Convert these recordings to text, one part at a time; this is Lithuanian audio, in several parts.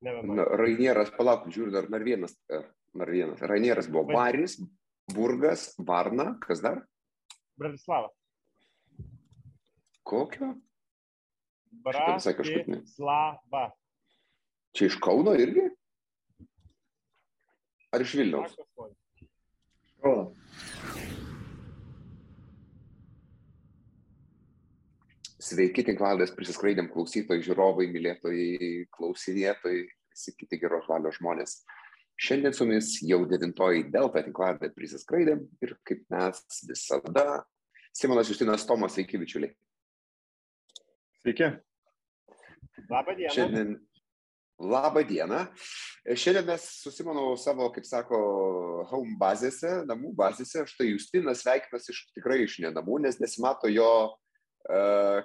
Na, Rainieras, palauk, žiūriu, dar dar vienas, dar vienas. Rainieras buvo Varis, Burgas, Varna, kas dar? Bratislava. Kokio? Bratislava. Čia iš Kauno irgi? Ar iš Vilniaus? Kauno. Sveiki, tinklaldės prisiskraidėm klausytojai, žiūrovai, mylėtojai, klausinėtojai, visi kiti geros valios žmonės. Šiandien su mumis jau devintoji Delta tinklardė prisiskraidėm ir kaip mes visada, Simonas Justinas Tomas, sveiki bičiuliai. Sveiki. Labą dieną. Šiandien, labą dieną. Šiandien mes su Simonu savo, kaip sako, home bazėse, namų bazėse, štai Justinas sveikinas iš tikrai iš nenamų, nes nesimato jo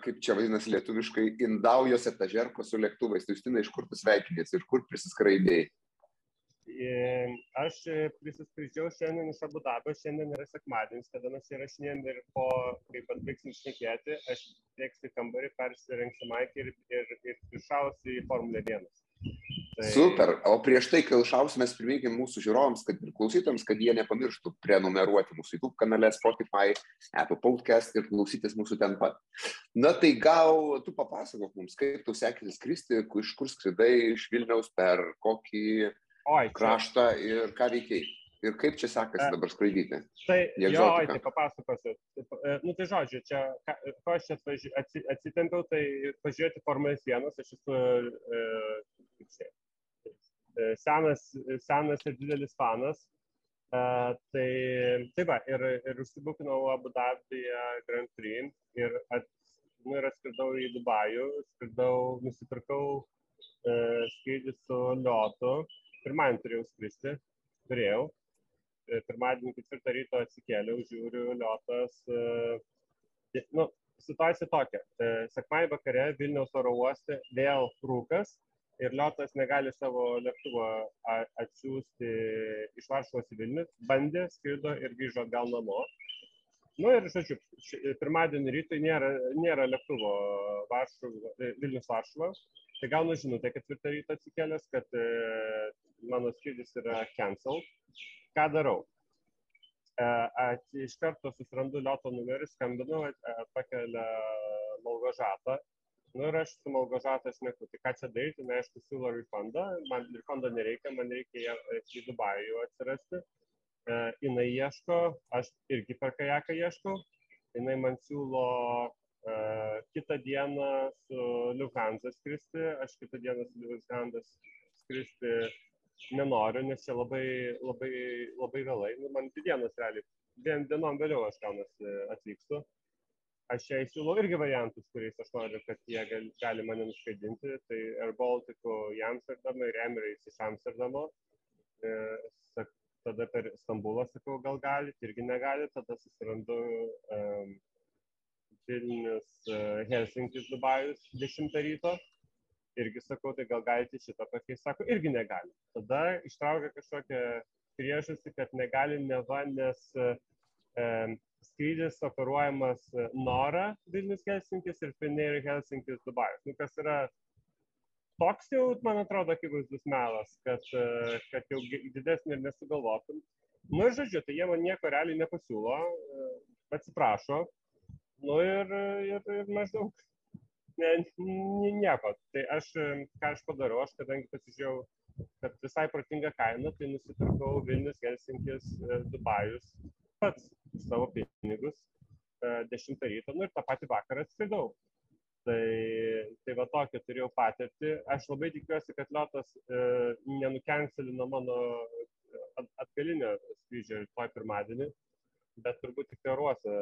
kaip čia vadinasi lietuviškai, indaujos etažerko su lėktuvais. Tai Justina, iš kur tu sveikinės ir kur prisiskraidėjai? Aš prisiskraidžiau šiandien iš Abu Dabio, šiandien yra sekmadienis, kada mes įrašinėjom ir po, kai atbaigsim šnekėti, aš tieksiu kambarį, persirengsiu maikį ir, ir, ir iššausiu į Formulę 1. Tai... Super. O prieš tai, kai išausime, mes priminkim mūsų žiūrovams kad, ir klausytams, kad jie nepamirštų prenumeruoti mūsų YouTube kanale Spotify, Apple Podcast ir klausytis mūsų ten pat. Na tai gal tu papasakok mums, kaip tu sekėsi skristi, iš kur skridai iš Vilniaus per kokį Oi, kraštą ir ką veikiai. Ir kaip čia sekasi dabar skraidyti? Tai, jo, oi, tai papasakosiu. E, nu, tai žodžiu, čia, ko aš čia atsitempiau, tai pažiūrėti Formulės 1, aš esu čia, e, senas, senas ir didelis fanas. Uh, tai, tai va, ir, ir užsibukinau Abu Dabyje Grand Prix ir, at, nu, ir atskridau į Dubajų, skridau, nusipirkau uh, skrydį su Liotu. Pirmąjį turėjau skristi, turėjau. Pirmadienį ketvirtą ryto atsikėliau, žiūriu, liotas. E, nu, situacija tokia. Sekmąjį vakare Vilniaus oro uoste vėl rūkas ir liotas negali savo lėktuvo atsiųsti iš Varšuvos į Vilnių. Bandė, skrido ir grįžo atgal namo. Nu ir, žodžiu, pirmadienį rytui nėra, nėra lėktuvo Varšuva, Vilnius Varšuva. Tai gaunu žinutę ketvirtą rytą atsikėlęs, kad e, mano skrydis yra cancelled ką darau? E, iš karto susirandu Lioto numerį, skambinu, e, pakelia Malgožatą. Nu ir aš su Malgožatą šneku, tai ką čia daryti, na, aišku, siūlo refundą, man refundo nereikia, man reikia į Dubajų atsirasti. E, jinai ieško, aš irgi per kajaką ieškau, jinai man siūlo uh, kitą dieną su Lufthansa skristi, aš kitą dieną su Lufthansa skristi nenoriu, nes čia labai, labai, labai vėlai, nu, man dvi dienos realiai, dviem dienom vėliau aš gaunasi atvykstu. Aš čia įsiūlau irgi variantus, kuriais aš noriu, kad jie gali, gali mane nuskaidinti. Tai Air Balticų į Amsterdamą ir Emirates iš Amsterdamo. E, sak, tada per Stambulą sakau, gal gali, irgi negali, tada susirandu um, Vilnius, uh, Helsinkis, Dubajus 10 ryto irgi sakau, tai gal galite šitą pakeisti, sako, irgi negali. Tada ištraukia kažkokią priežastį, kad negali neva, nes e, skrydis operuojamas Nora Vilnius Helsinkis ir Finnair Helsinkis Dubajus. Nu, kas yra toks jau, man atrodo, akivaizdus melas, kad, e, kad jau didesnį ir nesugalvotum. Nu ir žodžiu, tai jie man nieko realiai nepasiūlo, e, atsiprašo, nu ir, ir, ir maždaug ne, nieko. Tai aš, ką aš padarau, aš kadangi pasižiūrėjau, kad visai protinga kaina, tai nusipirkau Vilnius, Helsinkis, e, Dubajus pats savo pinigus 10 e, ryto, nu ir tą patį vakarą atskridau. Tai, tai va tokia turėjau patirtį. Aš labai tikiuosi, kad Liotas e, nenukencelino mano atgalinio skrydžio rytoj pirmadienį, bet turbūt tik oruose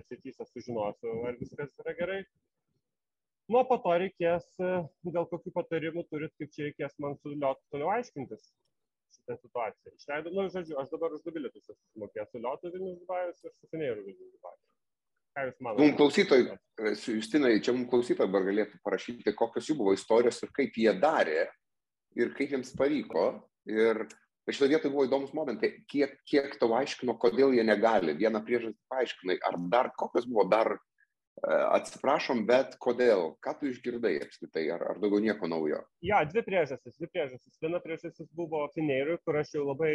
atsitysę sužinosiu, ar viskas yra gerai. Nu, po to reikės, e, gal kokių patarimų turit, kaip čia reikės man su Liotu toliau aiškintis šitą situaciją. Išleidau, nu, žodžiu, aš dabar už du bilietus esu sumokėjęs su Liotu Vilnius Dubajus ir su Finėru Vilnius Dubajus. Ką Jūs manote? Mums klausytojai, e, Justinai, čia mums klausytojai dabar galėtų parašyti, kokios jų buvo istorijos ir kaip jie darė ir kaip jiems pavyko. Ir šitoje vietoje buvo įdomus momentai, kiek, kiek tau aiškino, kodėl jie negali. Vieną priežastį paaiškinai, ar dar kokios buvo dar Atsiprašom, bet kodėl? Ką tu išgirdai apskritai, ar, ar daugiau nieko naujo? Ja, dvi priežastys, dvi priežastys. Viena priežastis buvo Fineirui, kur aš jau labai,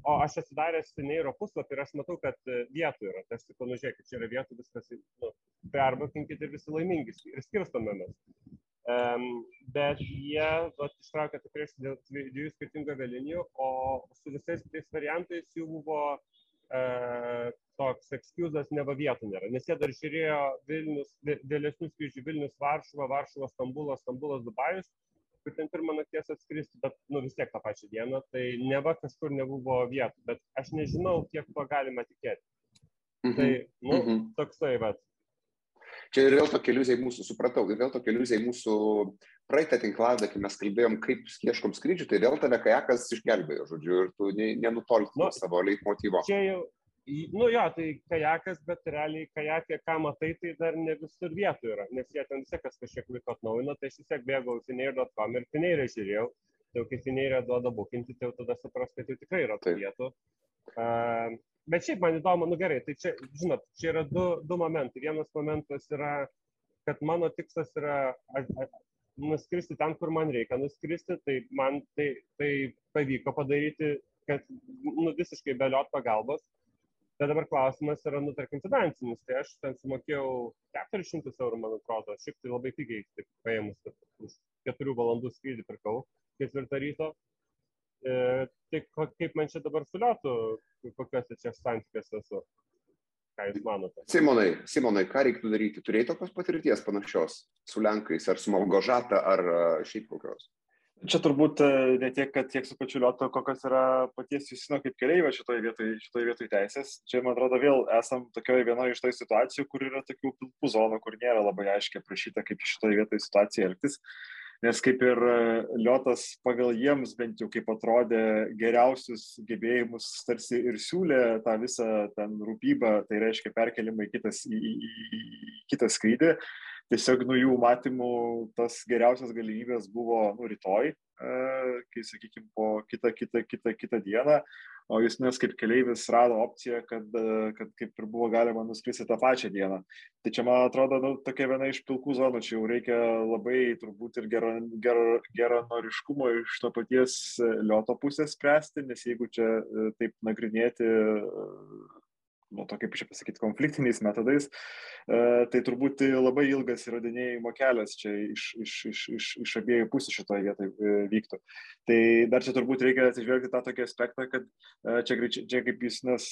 o aš atsidaręs Fineiro puslapį ir aš matau, kad vietų yra. Tai aš sakau, nu žiūrėkit, čia yra vietų, viskas, nu, perbukinkit ir visi laimingi ir skirstomėmės. Um, bet jie vat, ištraukė tikrai dviejų skirtingų avialinijų, o su visais tais variantais jų buvo uh, toks ekskuzas neva vietų nėra, nes jie dar žiūrėjo Vilnius, vėlesnių skrydžių Vilnius, Varšuva, Varšuva, Stambulas, Stambulas, Dubajus, kur ten pirmą nakties atskristi, bet nu, vis tiek tą pačią dieną, tai neva kažkur nebuvo vietų, bet aš nežinau, kiek to galima tikėti. Mhm. Tai, nu, mhm. toksai, bet Čia ir vėl tokia iliuzija į mūsų, supratau, ir vėl tokia iliuzija į mūsų praeitą tinkladą, kai mes kalbėjom, kaip ieškom skrydžių, tai vėl tave kajakas išgelbėjo, žodžiu, ir tu nenutolti nuo nu, savo leitmotyvo. Čia jau, nu jo, tai kajakas, bet realiai kajakė, ką matai, tai dar ne visur vietų yra, nes jie ten vis tiek kažkiek laiko atnaujino, tai aš vis tiek bėgau finėir.com ir finėirą žiūrėjau, tai kai finėirą duoda bukinti, tai jau tada supras, kad jau tikrai yra tų vietų. Uh, bet šiaip man įdomu, nu gerai, tai čia, žinot, čia yra du, du momentai. Vienas momentas yra, kad mano tikslas yra nuskristi ten, kur man reikia nuskristi, tai man tai, tai pavyko padaryti, kad nu, visiškai be liot pagalbos. Bet dabar klausimas yra, nu, tarkim, finansinis. Tai aš ten sumokėjau 400 eurų, man atrodo, šiaip tai labai pigiai, taip paėmus, už 4 valandų skrydį pirkau ketvirtą ryto. E, tai kaip man čia dabar suliotų, kokiuose čia santykiuose esu? Ką Jūs manote? Simonai, Simonai, ką reiktų daryti? Turėjai tokios patirties panašios su Lenkais, ar su Malgožata, ar šiaip kokios? Čia turbūt ne tiek, kad tiek su pačiu Liotu, kokios yra paties Jusino kaip keliaivio šitoje vietoje, šitoje vietoje teisės. Čia, man atrodo, vėl esam tokioje vienoje iš tai situacijų, kur yra tokių pilkų zonų, kur nėra labai aiškiai aprašyta, kaip šitoje vietoje situacija elgtis. Uh, nes kaip ir e, Liotas pagal jiems bent jau kaip atrodė geriausius gebėjimus tarsi ir siūlė tą visą ten rūpybą, tai reiškia perkelimą į, kitas, į, į, į kitą skrydį. Tiesiog nuo jų matymų tas geriausias galimybės buvo nu, rytoj, e, kai, sakykime, po kitą, kitą, kitą, kitą dieną, o Justinas kaip keleivis rado opciją, kad, kad kaip ir buvo galima nuskristi tą pačią dieną. Tai čia, man atrodo, nu, tokia viena iš pilkų zonų, čia jau reikia labai turbūt ir geranoriškumo gero, gero iš to paties lioto pusės spręsti, nes jeigu čia e, taip nagrinėti nu, to kaip čia pasakyti, konfliktiniais metodais, e, tai turbūt labai ilgas įrodinėjimo kelias čia iš, iš, iš, iš, iš abiejų pusių šitoje vietoje e, vyktų. Tai dar čia turbūt reikia atsižvelgti tą tokį aspektą, kad e, čia, čia kaip jūs nes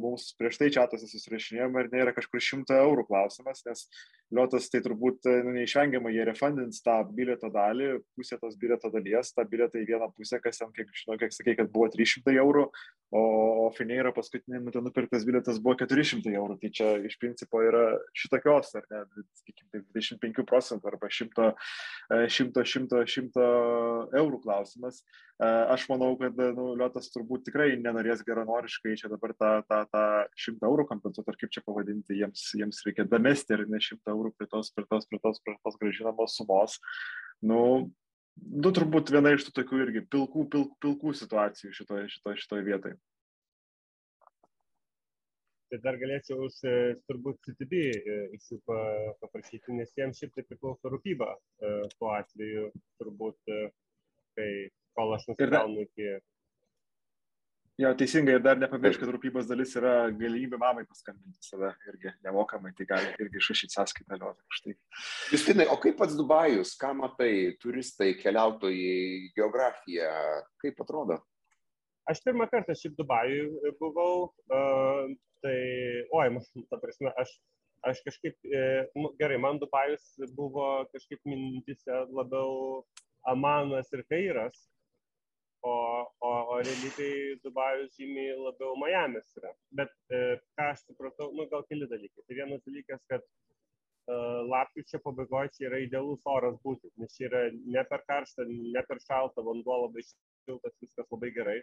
mums prieš tai čatose susirašinėjome ir nėra kažkur šimto eurų klausimas, nes liotas tai turbūt nu, neišvengiamai jie refundins tą bilieto dalį, pusę tos bilieto dalies, tą bilietą į vieną pusę, kas ten, kiek žinau, kiek sakė, kad buvo 300 eurų, o, o Fineira paskutinį metą nupirktas bilietas buvo 400 eurų, tai čia iš principo yra šitokios, ar ne, sakykime, 25 procentų arba 100, 100, 100, 100 eurų klausimas. E, aš manau, kad nu, Liotas turbūt tikrai nenorės geranoriškai čia dabar tą, tą, tą 100 eurų kompensuoti, ar kaip čia pavadinti, jiems, jiems reikia damesti ir ne 100 eurų prie tos, prie tos, prie tos, prie tos gražinamos sumos. Nu, du turbūt viena iš tų tokių irgi pilkų, pilkų, pilkų situacijų šitoje, šitoje, šitoje vietoje. Tai dar galėčiau už turbūt CTB e, jų paprašyti, nes jiems šiaip tai priklauso rūpyba e, tuo atveju, turbūt, e, kai kol aš nusigaunu iki Jo, teisingai, ir dar nepamiršk, kad rūpybos dalis yra galimybė mamai paskambinti save irgi nemokamai, tai gali irgi išrašyti sąskaitą liuotą už tai. Justinai, o kaip pats Dubajus, ką matai, turistai, keliautojai, geografija, kaip atrodo? Aš pirmą kartą šiaip Dubajui buvau, uh, tai, oi, ta prasme, aš, aš kažkaip, nu, gerai, man Dubajus buvo kažkaip mintise labiau Amanas ir Kairas, o, o, o realybėj Dubajus žymiai labiau Miamis yra. Bet e, ką aš supratau, nu gal keli dalykai. Tai vienas dalykas, kad e, lapkričio pabaigoje čia yra idealus oras būti, nes čia yra ne per karšta, ne per šalta, vanduo labai šiltas, viskas labai gerai.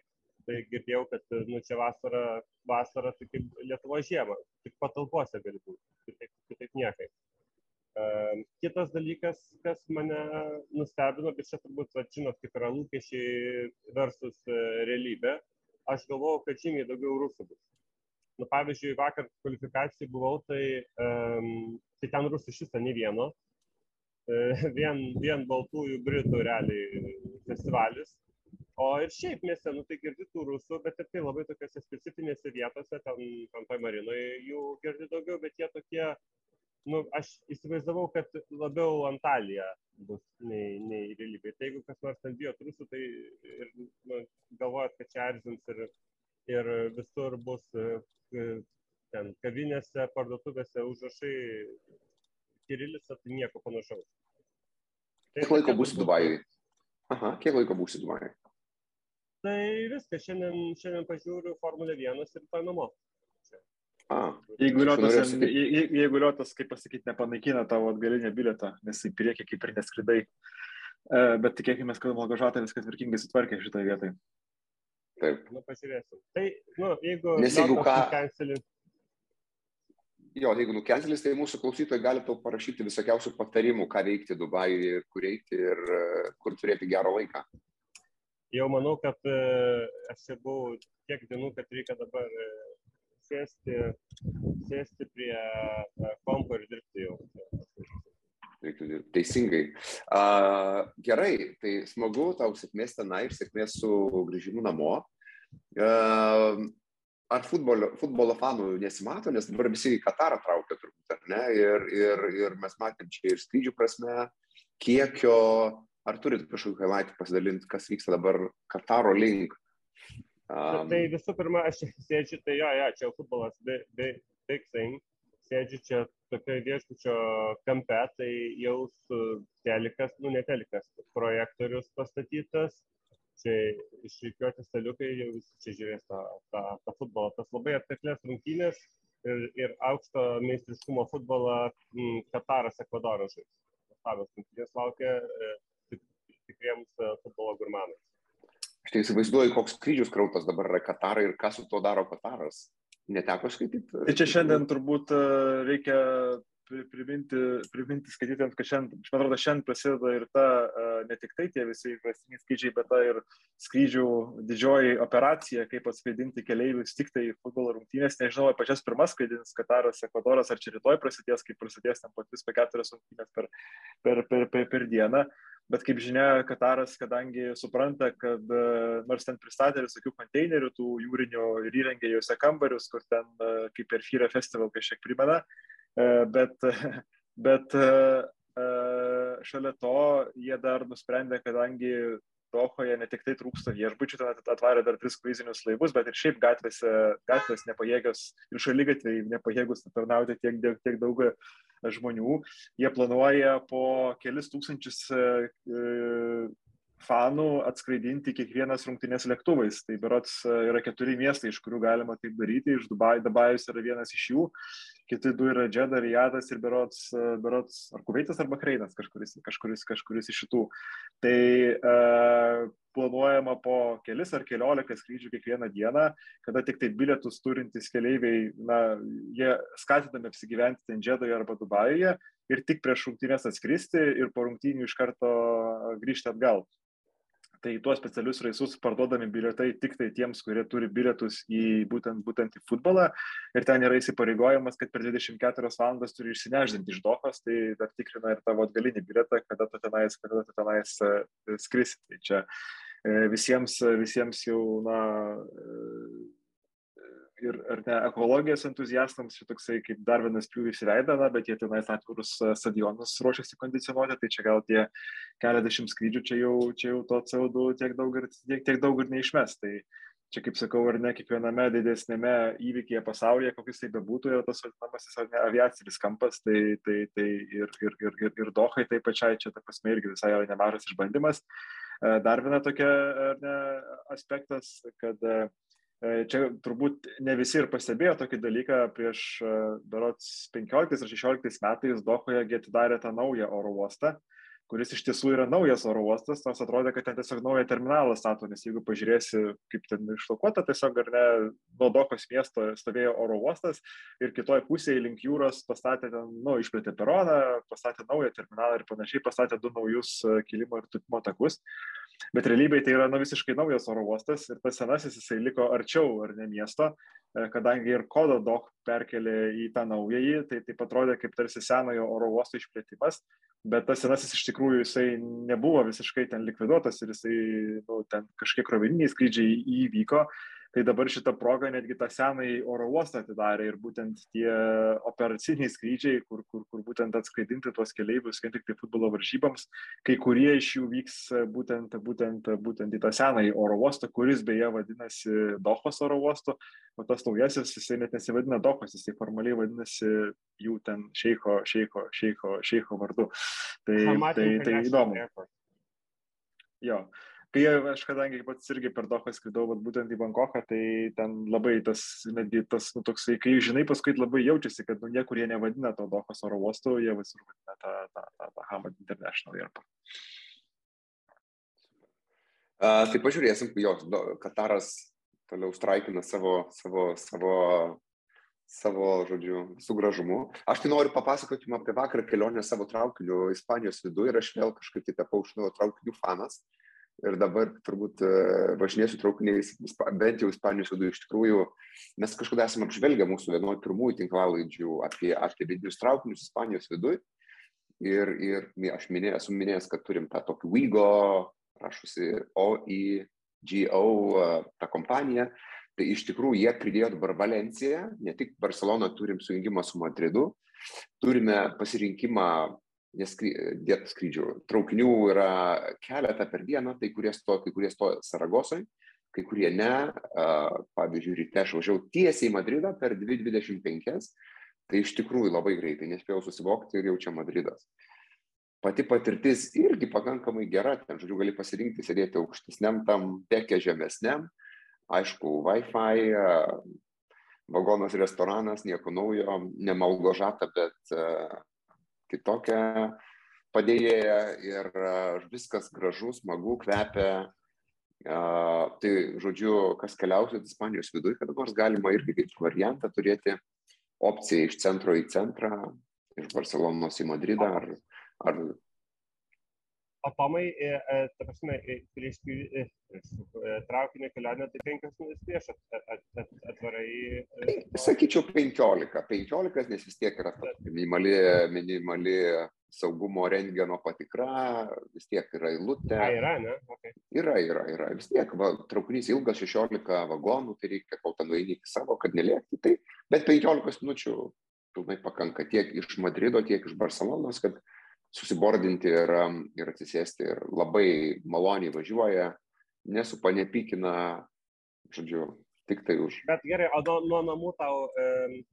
Tai girdėjau, kad nu, čia vasara, vasara tai kaip Lietuvo žiema, tik patalpose gali būti, kitaip, kitaip niekai. Kitas dalykas, kas mane nustebino, bet čia turbūt, va, žinot, kaip yra lūkesčiai versus e, realybė, aš galvojau, kad žymiai daugiau rusų bus. Nu, pavyzdžiui, vakar kvalifikacijai buvau, tai, um, tai ten rusų viso ne vieno. Uh, vien, vien baltųjų britų realiai festivalis. O ir šiaip mieste, nu tai girdi tų rusų, bet ir tai labai tokiose specifinėse vietose, ten, toj marinoje jų girdi daugiau, bet jie tokie, nu, aš įsivaizdavau, kad labiau Antalija bus nei, nei realybė. Tai jeigu kas nors ten bijo rusų, tai ir, nu, galvojat, kad čia erzins ir, ir visur bus ten kavinėse, parduotuvėse užrašai Kirilicą, tai nieko panašaus. Tai kiek laiko būsi Dubajui? Aha, kiek laiko būsi Dubajui? Tai viskas, šiandien, šiandien pažiūriu Formulę 1 ir tai namo. A, jeigu liotas, je, jeigu liotas, kaip pasakyti, nepanaikina tavo atgalinę bilietą, nes į priekį kaip ir neskridai, e, bet tikėkime, kad Malgožatą viskas tvarkingai sutvarkė šitoje vietoje. Taip. Nu, pasižiūrėsim. Tai, nu, jeigu... Nes jeigu ką... Cancelį... Jo, jeigu nukencelis, tai mūsų klausytojai gali tau parašyti visokiausių patarimų, ką veikti Dubajuje, kur eiti ir e, kur turėti gerą laiką. Jau manau, kad e, aš čia buvau tiek dienų, kad reikia dabar sėsti, sėsti prie kompo ir dirbti jau. Reiktų dirbti teisingai. Uh, gerai, tai smagu, tau sėkmės tenai ir sėkmės su grįžimu namo. Uh, ar futbolo, futbolo fanų nesimato, nes dabar visi į Katarą traukia turbūt, ar ne? Ir, ir, ir mes matėm čia ir skrydžių prasme, kiekio, ar turit kažkokį highlight pasidalinti, kas vyksta dabar Kataro link? Um, tai visų pirma, aš sėdžiu, tai jo, jo, čia futbolas, big, big, big thing, sėdžiu čia tokioje viešbučio kampe, tai jau su telikas, nu ne telikas, projektorius pastatytas, čia išrikiuoti staliukai, jau visi čia žiūrės tą, tą, tą futbolą. Tas labai atkaklės rungtynės ir, ir aukšto meistriškumo futbolą m, Kataras, Ekvadoras žais. Nuostabios rungtynės laukia e, tikriems e, futbolo gurmanams. Aš tai įsivaizduoju, koks skrydžius krautas dabar yra Katarai ir ką su tuo daro Kataras. Neteko skaityti. Tai čia šiandien turbūt e, reikia priminti, priminti skaitytėms, kad šiandien, man atrodo, šiandien prasideda ir ta, e, ne tik tai tie visi įprastiniai skrydžiai, bet ta ir skrydžių didžioji operacija, kaip atskraidinti keleivius tik tai futbolo rungtynės. Nežinau, ar pačias pirmas skraidins Kataras, Ekvadoras, ar čia rytoj prasidės, kaip prasidės ten po 3-4 rungtynės per, per, per, per, per dieną. Bet kaip žinia, Kataras, kadangi supranta, kad e, nors ten pristatė visokių konteinerių, tų jūrinių ir įrengė juose kambarius, kur ten e, kaip per Fyra festival kažkiek primena, e, bet, bet šalia to jie dar nusprendė, kadangi Dohoje ne tik tai trūksta viešbučių, ten atvarė dar tris kruizinius laivus, bet ir šiaip gatvėse, gatvės nepajėgios ir šalygatviai nepajėgus tarnauti tiek, tiek daug žmonių. Jie planuoja po kelis tūkstančius e, fanų atskraidinti kiekvienas rungtynės lėktuvais. Tai berots e, yra keturi miestai, iš kurių galima taip daryti. Iš Dubaj, Dubajus yra vienas iš jų, kiti du yra Džeda, Rijadas ir berots, e, berots ar Kuveitas arba Kreinas, kažkuris, kažkuris, kažkuris iš šitų. Tai e, planuojama po kelis ar keliolika skrydžių kiekvieną dieną, kada tik tai bilietus turintys keleiviai, na, jie skatinami apsigyventi ten Džedoje arba Dubajuje ir tik prieš rungtynės atskristi ir po rungtynių iš karto grįžti atgal tai tuos specialius reisus parduodami bilietai tik tai tiems, kurie turi bilietus į būtent, būtent į futbolą ir ten yra įsipareigojimas, kad per 24 valandas turi išsineždinti iš dohos, tai dar tikrina ir tavo atgalinį bilietą, kada tu tenais, kada tu tenais e, skrisi. Tai čia e, visiems, visiems jau, na, ir ar ne ekologijos entuziastams šitoksai kaip dar vienas pjūvis į veidą, na, bet jie tenais atvirus e, stadionus ruošiasi kondicionuoti, tai čia gal tie keliasdešimt skrydžių čia jau, čia jau to CO2 tiek daug ir, tiek, tiek daug ir neišmes. Tai čia, kaip sakau, ar ne kiekviename didesnėme įvykėje pasaulyje, kokius tai bebūtų, yra tas vadinamasis ne, aviacinis kampas, tai, tai, tai ir, ir, ir, ir, ir Dohai taip pačiai čia, ta prasme, irgi visai nemažas išbandymas. E, dar viena tokia ne, aspektas, kad E, čia turbūt ne visi ir pastebėjo tokį dalyką prieš e, berots 15 ar 16 metais Dohoje atidarė tą naują oro uostą, kuris iš tiesų yra naujas oro uostas, nors atrodo, kad ten tiesiog naują terminalą stato, nes jeigu pažiūrėsi, kaip ten išlokuota, tiesiog ar ne, nuo Dokos miesto stovėjo oro uostas ir kitoje pusėje link jūros pastatė ten, nu, išplėtė peroną, pastatė naują terminalą ir panašiai, pastatė du naujus e, kilimo ir tupimo takus. Bet realybėje tai yra nu, visiškai naujas oro uostas ir tas senasis jisai liko arčiau ar ne miesto, e, kadangi ir kodo dok perkelė į tą naująjį, tai taip atrodė kaip tarsi senojo oro uosto išplėtimas, bet tas senasis iš tikrųjų jisai nebuvo visiškai ten likviduotas ir jisai nu, ten kažkiek krovininiai skrydžiai įvyko tai dabar šita proga netgi tą senąjį oro uostą atidarė ir būtent tie operaciniai skrydžiai, kur, kur, kur būtent atskraidinti tuos keleivius, vien tik tai futbolo varžybams, kai kurie iš jų vyks būtent, būtent, būtent į tą senąjį oro uostą, kuris beje vadinasi Dohos oro uostu, o tas naujasis jisai net nesivadina Dohos, jisai formaliai vadinasi jų ten šeiko, šeiko, šeiko, šeiko vardu. Tai, tai, tai įdomu. Jo kai aš kadangi pats irgi per Dohą skridau, vat, būtent į Bankoką, tai ten labai tas, netgi tas, nu, toksai, kai žinai, paskui labai jaučiasi, kad, nu, niekur jie nevadina to Dohos oro uosto, jie visur vadina tą, tą, tą, tą Hamad International Airport. Uh, tai pažiūrėsim, jo, Kataras toliau straikina savo, savo, savo, savo, žodžiu, sugražumu. Aš tai noriu papasakoti jums apie vakar kelionę savo traukiniu Ispanijos viduje ir aš vėl kažkaip tai tapau iš naujo traukinių fanas. Ir dabar turbūt e, važinėsiu traukiniais, bent jau Ispanijos viduje iš tikrųjų, mes kažkada esame apžvelgę mūsų vienoje pirmųjų tinklalaidžių apie, apie vidinius traukinius Ispanijos viduje. Ir, ir aš minėjau, esu minėjęs, kad turim tą tokį Wigo, rašusi OEGO, e, tą kompaniją. Tai iš tikrųjų jie pridėjo dabar Valenciją, ne tik Barceloną turim sujungimą su Madridu, turime pasirinkimą dėt skrydžių. Traukinių yra keletą per dieną, tai kurie stoja, kai kurie stoja Saragosai, kai kurie ne. Pavyzdžiui, ryte aš važiavau tiesiai į Madridą per 2.25, tai iš tikrųjų labai greitai, nespėjau susivokti ir jau čia Madridas. Pati patirtis irgi pakankamai gera, ten, žodžiu, gali pasirinkti sėdėti aukštesniam tam, dekė žemesniam, aišku, Wi-Fi, vagonas restoranas, nieko naujo, nemalgo žata, bet kitokia padėjėja ir viskas gražu, smagu, kvepia. Uh, tai, žodžiu, kas keliausit Ispanijos viduje, kada nors galima irgi kaip variantą turėti opciją iš centro į centrą, iš Barcelonos į Madridą ar, ar O Tomai, e, e, ta prasme, e, prieš, prieš traukinio kelionę, tai penkias minutės prieš atvarai. Sakyčiau, penkiolika. Penkiolika, nes vis tiek yra minimali, minimali saugumo rengeno patikra, vis tiek yra eilutė. A, yra, ne? Okay. Yra, yra, yra. Vis tiek, va, traukinys ilgas 16 vagonų, tai reikia, kol ten nueini iki savo, kad nelėkti. Tai, bet 15 minučių pilnai pakanka tiek iš Madrido, tiek iš Barcelonos, kad susibordinti ir, ir atsisėsti ir labai maloniai važiuoja, nesupa, nepykina, žodžiu, tik tai už. Bet gerai, o nuo, nuo namų tau e,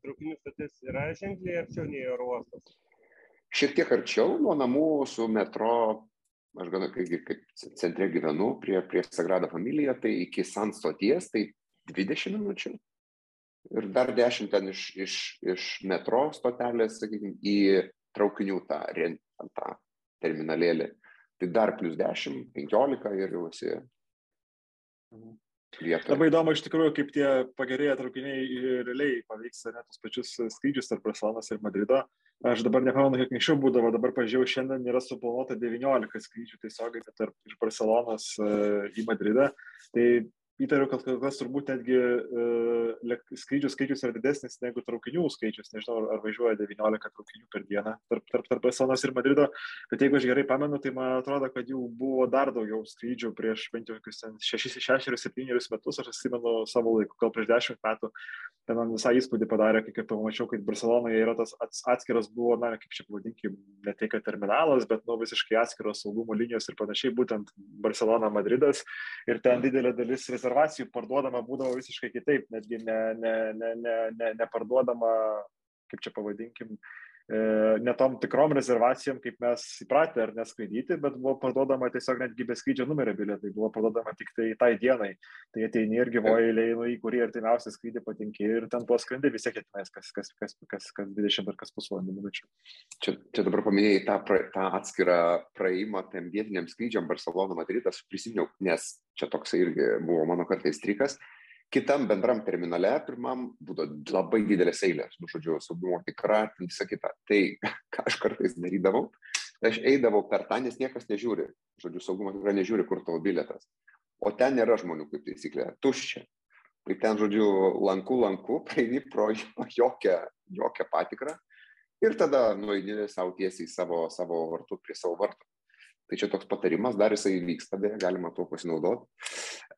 traukinių stotis yra ženkliai arčiau nei oro uostas? Šiek tiek arčiau nuo namų su metro, aš gana kaip, kaip centre gyvenu, prie, prie Sagrada Familija, tai iki San stoties, tai 20 minučių. Ir dar 10 ten iš, iš, iš metro stotelės, sakykime, į traukinių tą ant tą terminalėlį. Tai dar plus 10, 15 ir jau esi vietoje. Labai įdomu iš tikrųjų, kaip tie pagerėję traukiniai realiai paveiks ne tos pačius skrydžius tarp Barcelonas ir Madrido. Aš dabar nepamenu, kiek anksčiau būdavo, dabar pažiūrėjau, šiandien yra suplanuota 19 skrydžių tiesiogiai tarp iš Barcelonos e, į Madridą. Tai įtariu, kad kol kas turbūt netgi uh, skrydžių skaičius yra didesnis negu traukinių skaičius. Nežinau, ar, važiuoja 19 traukinių per dieną tarp, tarp, tarp Barcelonos ir Madrido, bet jeigu aš gerai pamenu, tai man atrodo, kad jų buvo dar daugiau skrydžių prieš bent jau 6-7 metus, aš atsimenu savo laiku, gal prieš 10 metų. Ten man visą įspūdį padarė, kai pamačiau, kad Barcelonoje yra tas atskiras buvo, na, kaip čia pavadinkim, ne tai, kad terminalas, bet, nu, visiškai atskiros saugumo linijos ir panašiai, būtent Barcelona, Madridas. Ir ten didelė dalis rezervacijų rezervacijų parduodama būdavo visiškai kitaip, netgi ne, ne, ne, ne, ne, neparduodama, kaip čia pavadinkim, e, ne tom tikrom rezervacijom, kaip mes įpratę ar neskraidyti, bet buvo parduodama tiesiog netgi be skrydžio numerio bilietai, buvo parduodama tik tai tai dienai. Tai ateini ir gyvoji eilė, nu, į kurį artimiausią skrydį patinki ir ten tuo skrendi vis tiek atmės, kas, kas, kas, kas, kas 20 ar kas pusvalandį minučių. Čia, čia dabar paminėjai tą, pra, tą atskirą praėjimą tiem vietiniam skrydžiam Barcelona Madridas, prisiminiau, nes čia toksai irgi buvo mano kartais trikas kitam bendram terminale, pirmam, būdavo labai didelės eilės, nu, žodžiu, saugumo tikra, visa kita. Tai ką aš kartais darydavau, Tai aš eidavau per tą, nes niekas nežiūri. Žodžiu, saugumas tikrai nežiūri, kur tavo biletas. O ten nėra žmonių, kaip taisyklė, tuščia. Tai ten, žodžiu, lankų, lankų, praeini pro jokią, jokią patikrą ir tada nueini savo tiesiai savo, savo vartų prie savo vartų. Tai čia toks patarimas, dar jisai vyksta, beje, galima tuo pasinaudoti.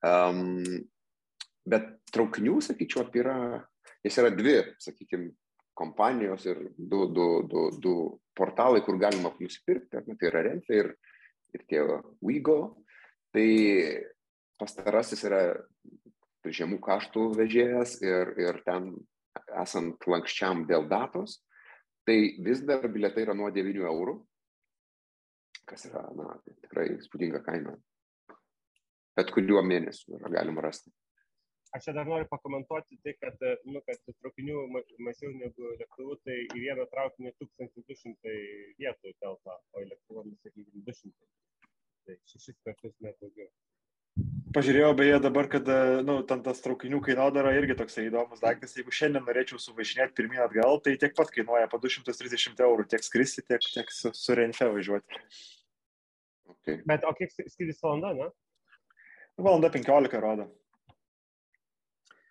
Um, bet traukinių, sakyčiau, yra, jis yra dvi, sakykime, kompanijos ir du, du, du, du portalai, kur galima nusipirkti, tai yra Renfe ir, ir tie Wigo. Tai pastarasis yra žemų kaštų vežėjas ir, ir ten esant lankščiam dėl datos, tai vis dar biletai yra nuo 9 eurų, kas yra na, tikrai spūdinga kaina. Bet kuriuo mėnesiu yra galima rasti. Aš čia dar noriu pakomentuoti tai, kad, nu, kad traukinių mažiau negu lėktuvų, tai į vieną traukinį 1200 vietų telpa, o į lėktuvą, sakykime, 200. Tai šešis kartus net daugiau. Pažiūrėjau beje dabar, kad nu, ten tas traukinių kainodara irgi toksai įdomus daiktas. Jeigu šiandien norėčiau suvažinėti pirmyn atgal, tai tiek pat kainuoja po 230 eurų tiek skristi, tiek, tiek su, su Renfe važiuoti. Okay. Bet o kiek skrydis valanda, ne? Valanda 15 rodo.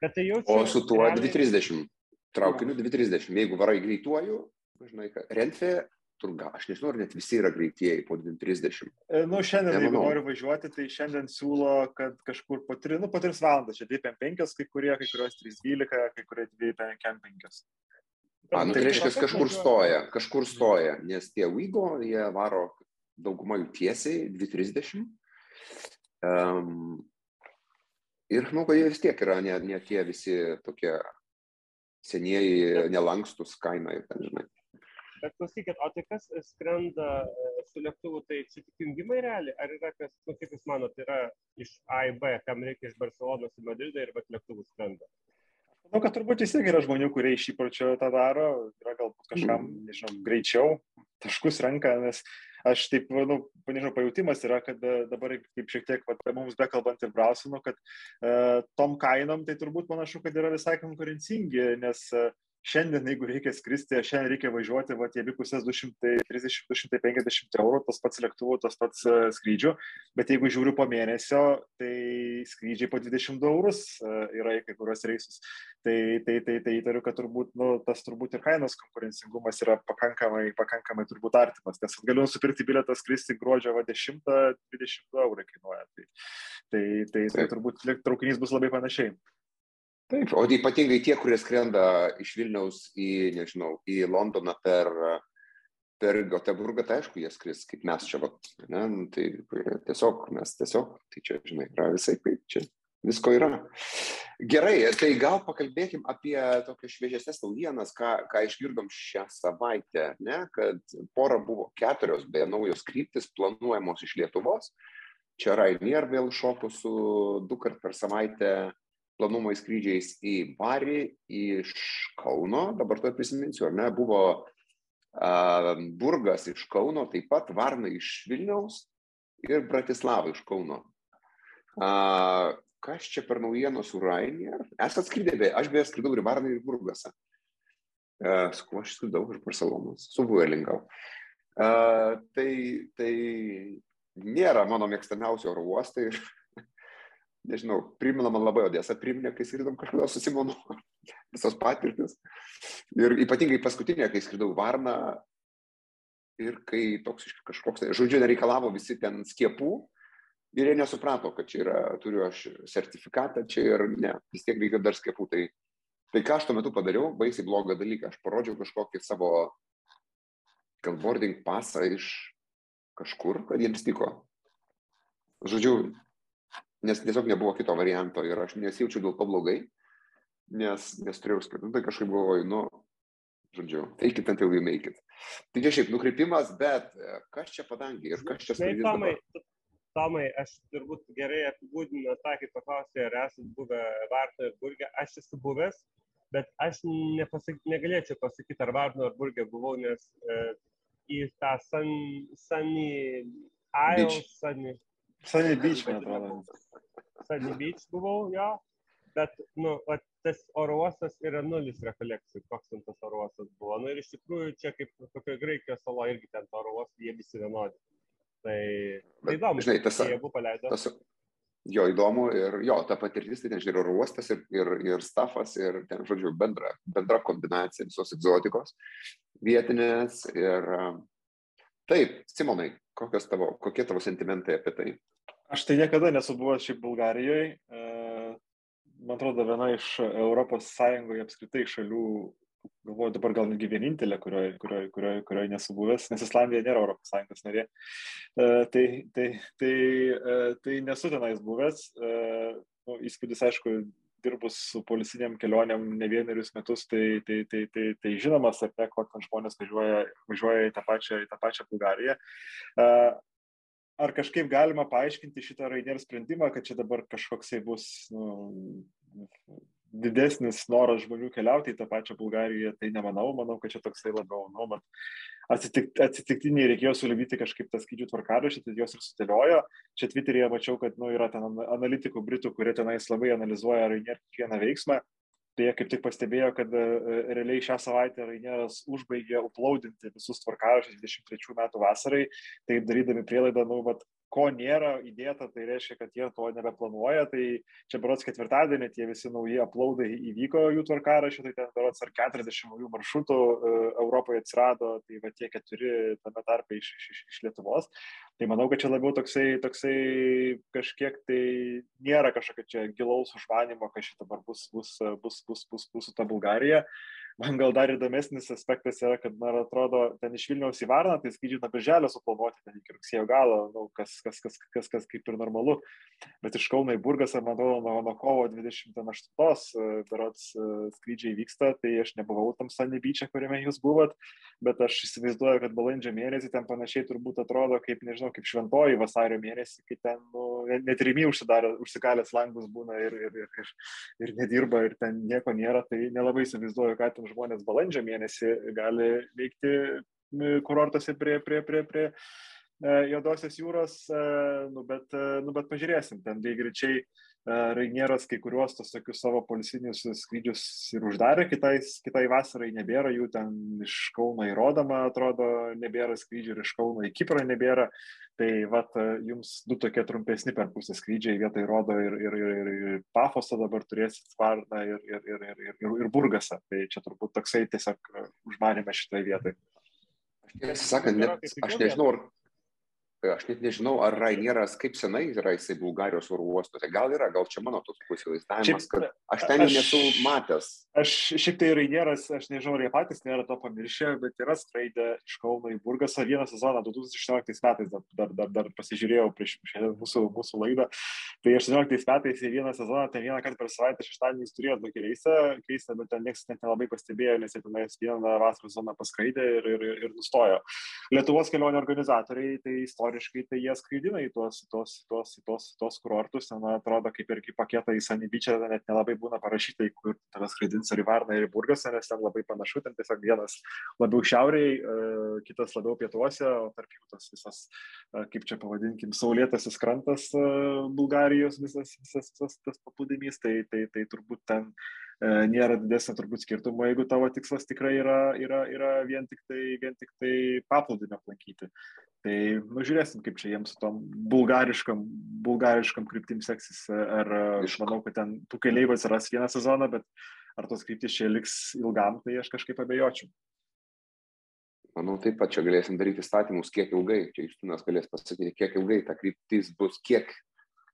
Bet tai jau. O su tuo realiai... 230. Traukiniu 230. Jeigu varai greituoju, žinai, Renfe, turga, aš nežinau, ar net visi yra greitieji po 230. E, nu, šiandien, Nemanau. jeigu noriu važiuoti, tai šiandien siūlo, kad kažkur po 3, nu, po 3 valandas, čia 255, kai kurie, kai kurios 312, kai kurie 255. A, nu, tai reiškia, kažkur stoja, kažkur stoja, nes tie Vygo, jie varo daugumą jų tiesiai 230. Um, Ir manau, kad jie vis tiek yra ne, ne tie visi tokie senieji, nelankstus kaina ir ten, žinai. Bet klausykit, o tai kas skrenda e, su lėktuvu, tai čia tik jungimai realiai, ar yra kas, nu, kaip jūs manote, yra iš A į B, kam reikia iš Barcelonos į Madridą ir bet lėktuvų skrenda? Manau, kad turbūt vis tiek yra žmonių, kurie iš įpročio tą daro, yra galbūt kažkam, mm. nežinau, greičiau taškus renka, nes aš taip, nu, nežinau, pajūtimas yra, kad e, dabar kaip šiek tiek vat, mums bekalbant ir brausinu, kad e, tom kainom tai turbūt panašu, kad yra visai konkurencingi, nes e, šiandien, jeigu reikia skristi, šiandien reikia važiuoti, va, tie abipusės 230-250 eurų, tas pats lėktuvų, tas pats uh, skrydžių, bet jeigu žiūriu po mėnesio, tai skrydžiai po 22 eurus uh, yra į kai kurios reisus. Tai, tai, tai, tai įtariu, kad turbūt, nu, tas turbūt ir kainos konkurencingumas yra pakankamai, pakankamai turbūt artimas, nes galiu nusipirkti bilietą skristi gruodžio 10-20 eurų kainuoja. Tai, tai, tai, tai turbūt traukinys bus labai panašiai. Taip, o ypatingai tie, kurie skrenda iš Vilniaus į, nežinau, į Londoną per, per Göteborgą, tai aišku, jie skris kaip mes čia, vat, ne, nu, tai tiesiog, mes tiesiog, tai čia, žinai, yra visai kaip čia, visko yra. Gerai, tai gal pakalbėkim apie tokias šviežesnės naujienas, ką, ką išgirdom šią savaitę, ne, kad pora buvo keturios, beje, naujos kryptis planuojamos iš Lietuvos. Čia Rainier vėl šoku su du kart per savaitę planuojamais skrydžiais į Barį iš Kauno, dabar to prisiminsiu, ar ne, buvo uh, Burgas iš Kauno, taip pat Varna iš Vilniaus ir Bratislava iš Kauno. Uh, kas čia per naujienos su Rainier? Esat skridę, be, aš beje skridau ir Varną ir Burgasą. Uh, su kuo aš skridau iš Barcelonos, su Vuelingau. Uh, tai, tai nėra mano mėgstamiausio oro uostai ir nežinau, primena man labai Odesą, priminė, kai skridom kažkada su Simonu, visos patirtis. Ir ypatingai paskutinė, kai skridau Varną ir kai toks kažkoks, tai, žodžiu, nereikalavo visi ten skiepų ir jie nesuprato, kad čia yra, turiu aš sertifikatą čia ir ne, vis tiek reikia dar skiepų. Tai, tai ką aš tuo metu padariau, baisiai blogą dalyką, aš parodžiau kažkokį savo galboarding pasą iš kažkur, kad jiems tiko. Žodžiu, nes tiesiog nebuvo kito varianto ir aš nesijaučiu dėl to blogai, nes, nes turėjau skaitų, tai kažkaip galvoju, nu, žodžiu, take it until you make it. Tai čia šiaip nukreipimas, bet e, kas čia padangi ir kas čia skrydis? Tomai, Tomai, aš turbūt gerai apibūdinu tą, kaip paklausė, ar esate buvę Varto ir Burgė. Aš esu buvęs, bet aš nepasak, negalėčiau pasakyti, ar Varno ar Burgė buvau, nes e, į tą Sunny Sun Isle, Sunny Sunny Beach, man atrodo. Sunny Beach buvau, jo. bet, nu, at, tas oro uostas yra nulis rekolekcijų, koks ten tas oro uostas buvo. Nu, ir iš tikrųjų čia kaip kokio Graikijos salo irgi ten oro uostai, jie visi vienodi. Tai, tai įdomu, žinai, tas, jie abu paleido. Tas, jo įdomu ir jo, ta patirtis, tai ten ir oro uostas, ir, ir, ir stafas, ir ten, žodžiu, bendra, bendra kombinacija visos egzotikos vietinės. Ir taip, Simonai, tavo, kokie tavo sentimentai apie tai? Aš tai niekada nesu buvęs šiaip Bulgarijoje. Man atrodo, viena iš Sąjungoje apskritai šalių, galvoju dabar gal netgi vienintelė, kurioje, kurioje, kurioje, kurioje nesu buvęs, nes Islandija nėra Sąjungos narė. Tai, tai, tai, tai nesu tenais buvęs. Nu, įspūdis, aišku, dirbus su policiniam kelionėm ne vienerius metus, tai, tai, tai, tai, tai žinomas, ar ne, kokie žmonės važiuoja, važiuoja į tą pačią, į tą pačią Bulgariją. Ar kažkaip galima paaiškinti šitą Rainier sprendimą, kad čia dabar kažkoksai bus nu, didesnis noras žmonių keliauti į tą pačią Bulgariją, tai nemanau, manau, kad čia toksai labiau, nu, mat, atsitik, atsitiktiniai reikėjo sulibyti kažkaip tą skrydžių tvarkaraštį, tai jos ir sudėliojo. Čia Twitter'yje mačiau, kad nu, yra ten analitikų britų, kurie tenais labai analizuoja Rainier kiekvieną veiksmą tai jie kaip tik pastebėjo, kad e, realiai šią savaitę Raineras užbaigė uploadinti visus tvarkaraščius 23 metų vasarai, taip darydami prielaidą, nu, vat, ko nėra įdėta, tai reiškia, kad jie to nebeplanuoja. Tai čia berots ketvirtadienį tie visi nauji aplaudai įvyko jų tvarkaraščių, tai ten berots ar 40 naujų maršrutų uh, Europoje atsirado, tai va tie keturi tame tarpe iš, iš, iš Lietuvos. Tai manau, kad čia labiau toksai, toksai kažkiek tai nėra kažkokio čia gilaus užmanimo, kad šitą dabar bus, bus, bus, bus, bus, bus su ta Bulgarija man gal dar įdomesnis aspektas yra, kad, man atrodo, ten iš Vilniaus į Varną, tai skrydžiai nuo birželio suplanuoti, ten iki rugsėjo galo, nu, kas, kas, kas, kas, kas kaip ir normalu. Bet iš Kauno į Burgasą, man atrodo, nuo, nuo kovo 28 berots e, skrydžiai vyksta, tai aš nebuvau tam Sanibyčia, kuriame jūs buvot, bet aš įsivaizduoju, kad balandžio mėnesį ten panašiai turbūt atrodo kaip, nežinau, kaip šventoji vasario mėnesį, kai ten nu, net rimi užsikalęs langus būna ir, ir, ir, ir, ir nedirba ir ten nieko nėra, tai nelabai įsivaizduoju, ką ten žmonės balandžio mėnesį gali veikti kurortuose prie, prie, prie, prie e, Jodosios jūros, e, nu bet, e, nu bet pažiūrėsim, ten lygiai Rainieras kai kuriuos tos tokius savo polisinius skrydžius ir uždarė, kitai, kitai vasarai nebėra, jų ten iš Kauno įrodoma, atrodo, nebėra skrydžių ir iš Kauno į Kiprą nebėra. Tai vat, jums du tokie trumpesni per pusę skrydžiai vietoj rodo ir, ir, ir, ir, ir Pafosą dabar turėsit Svarną ir, ir, ir, ir, ir, ir, Burgasą. Tai čia turbūt toksai tiesiog užmanėme šitoje vietoje. Aš tiesą sakant, net, aš nežinau, ar aš net nežinau, ar Rainieras kaip senai yra jisai Bulgarijos oro uostuose. Gal yra, gal čia mano toks įsivaizdavimas, kad aš ten aš, nesu matęs. Aš šiek tiek Rainieras, aš nežinau, ar jie patys nėra to pamiršę, bet yra skraidę iš Kauno į Burgasą vieną sezoną 2016 metais, dar, dar, dar, dar pasižiūrėjau prieš mūsų, mūsų laidą. Tai 18 metais į vieną sezoną, ten vieną kartą per savaitę šeštadienį turėjo tokį reisą, keistą, bet ten niekas net nelabai pastebėjo, nes jie tenais vieną vasaros zoną paskraidė ir, ir, ir, ir nustojo. Lietuvos kelionių organizatoriai tai istoriją istoriškai tai jie skraidina į tuos, tuos, tuos, tuos, tuos kurortus, ten atrodo kaip ir kaip paketą į Sanibyčią, net nelabai būna parašyta, į kur tave skraidins ar į Varną ir į Burgasą, nes ten labai panašu, ten tiesiog vienas labiau šiauriai, e, kitas labiau pietuose, o tarp jų tas visas, e, kaip čia pavadinkim, saulėtasis krantas e, Bulgarijos, visas, visas, visas tas paplūdimys, tai, tai, tai turbūt ten nėra didesnio turbūt skirtumo, jeigu tavo tikslas tikrai yra, yra, yra vien tik tai, vien tik tai paplūdimio aplankyti. Tai nu, žiūrėsim, kaip čia jiems su tom bulgariškam, bulgariškam kryptim seksis. Ar aš manau, kad ten tų keliaivių atsiras vieną sezoną, bet ar tos kryptis čia liks ilgam, tai aš kažkaip abejočiau. Manau, taip pat čia galėsim daryti statymus, kiek ilgai, čia Justinas galės pasakyti, kiek ilgai ta kryptis bus, kiek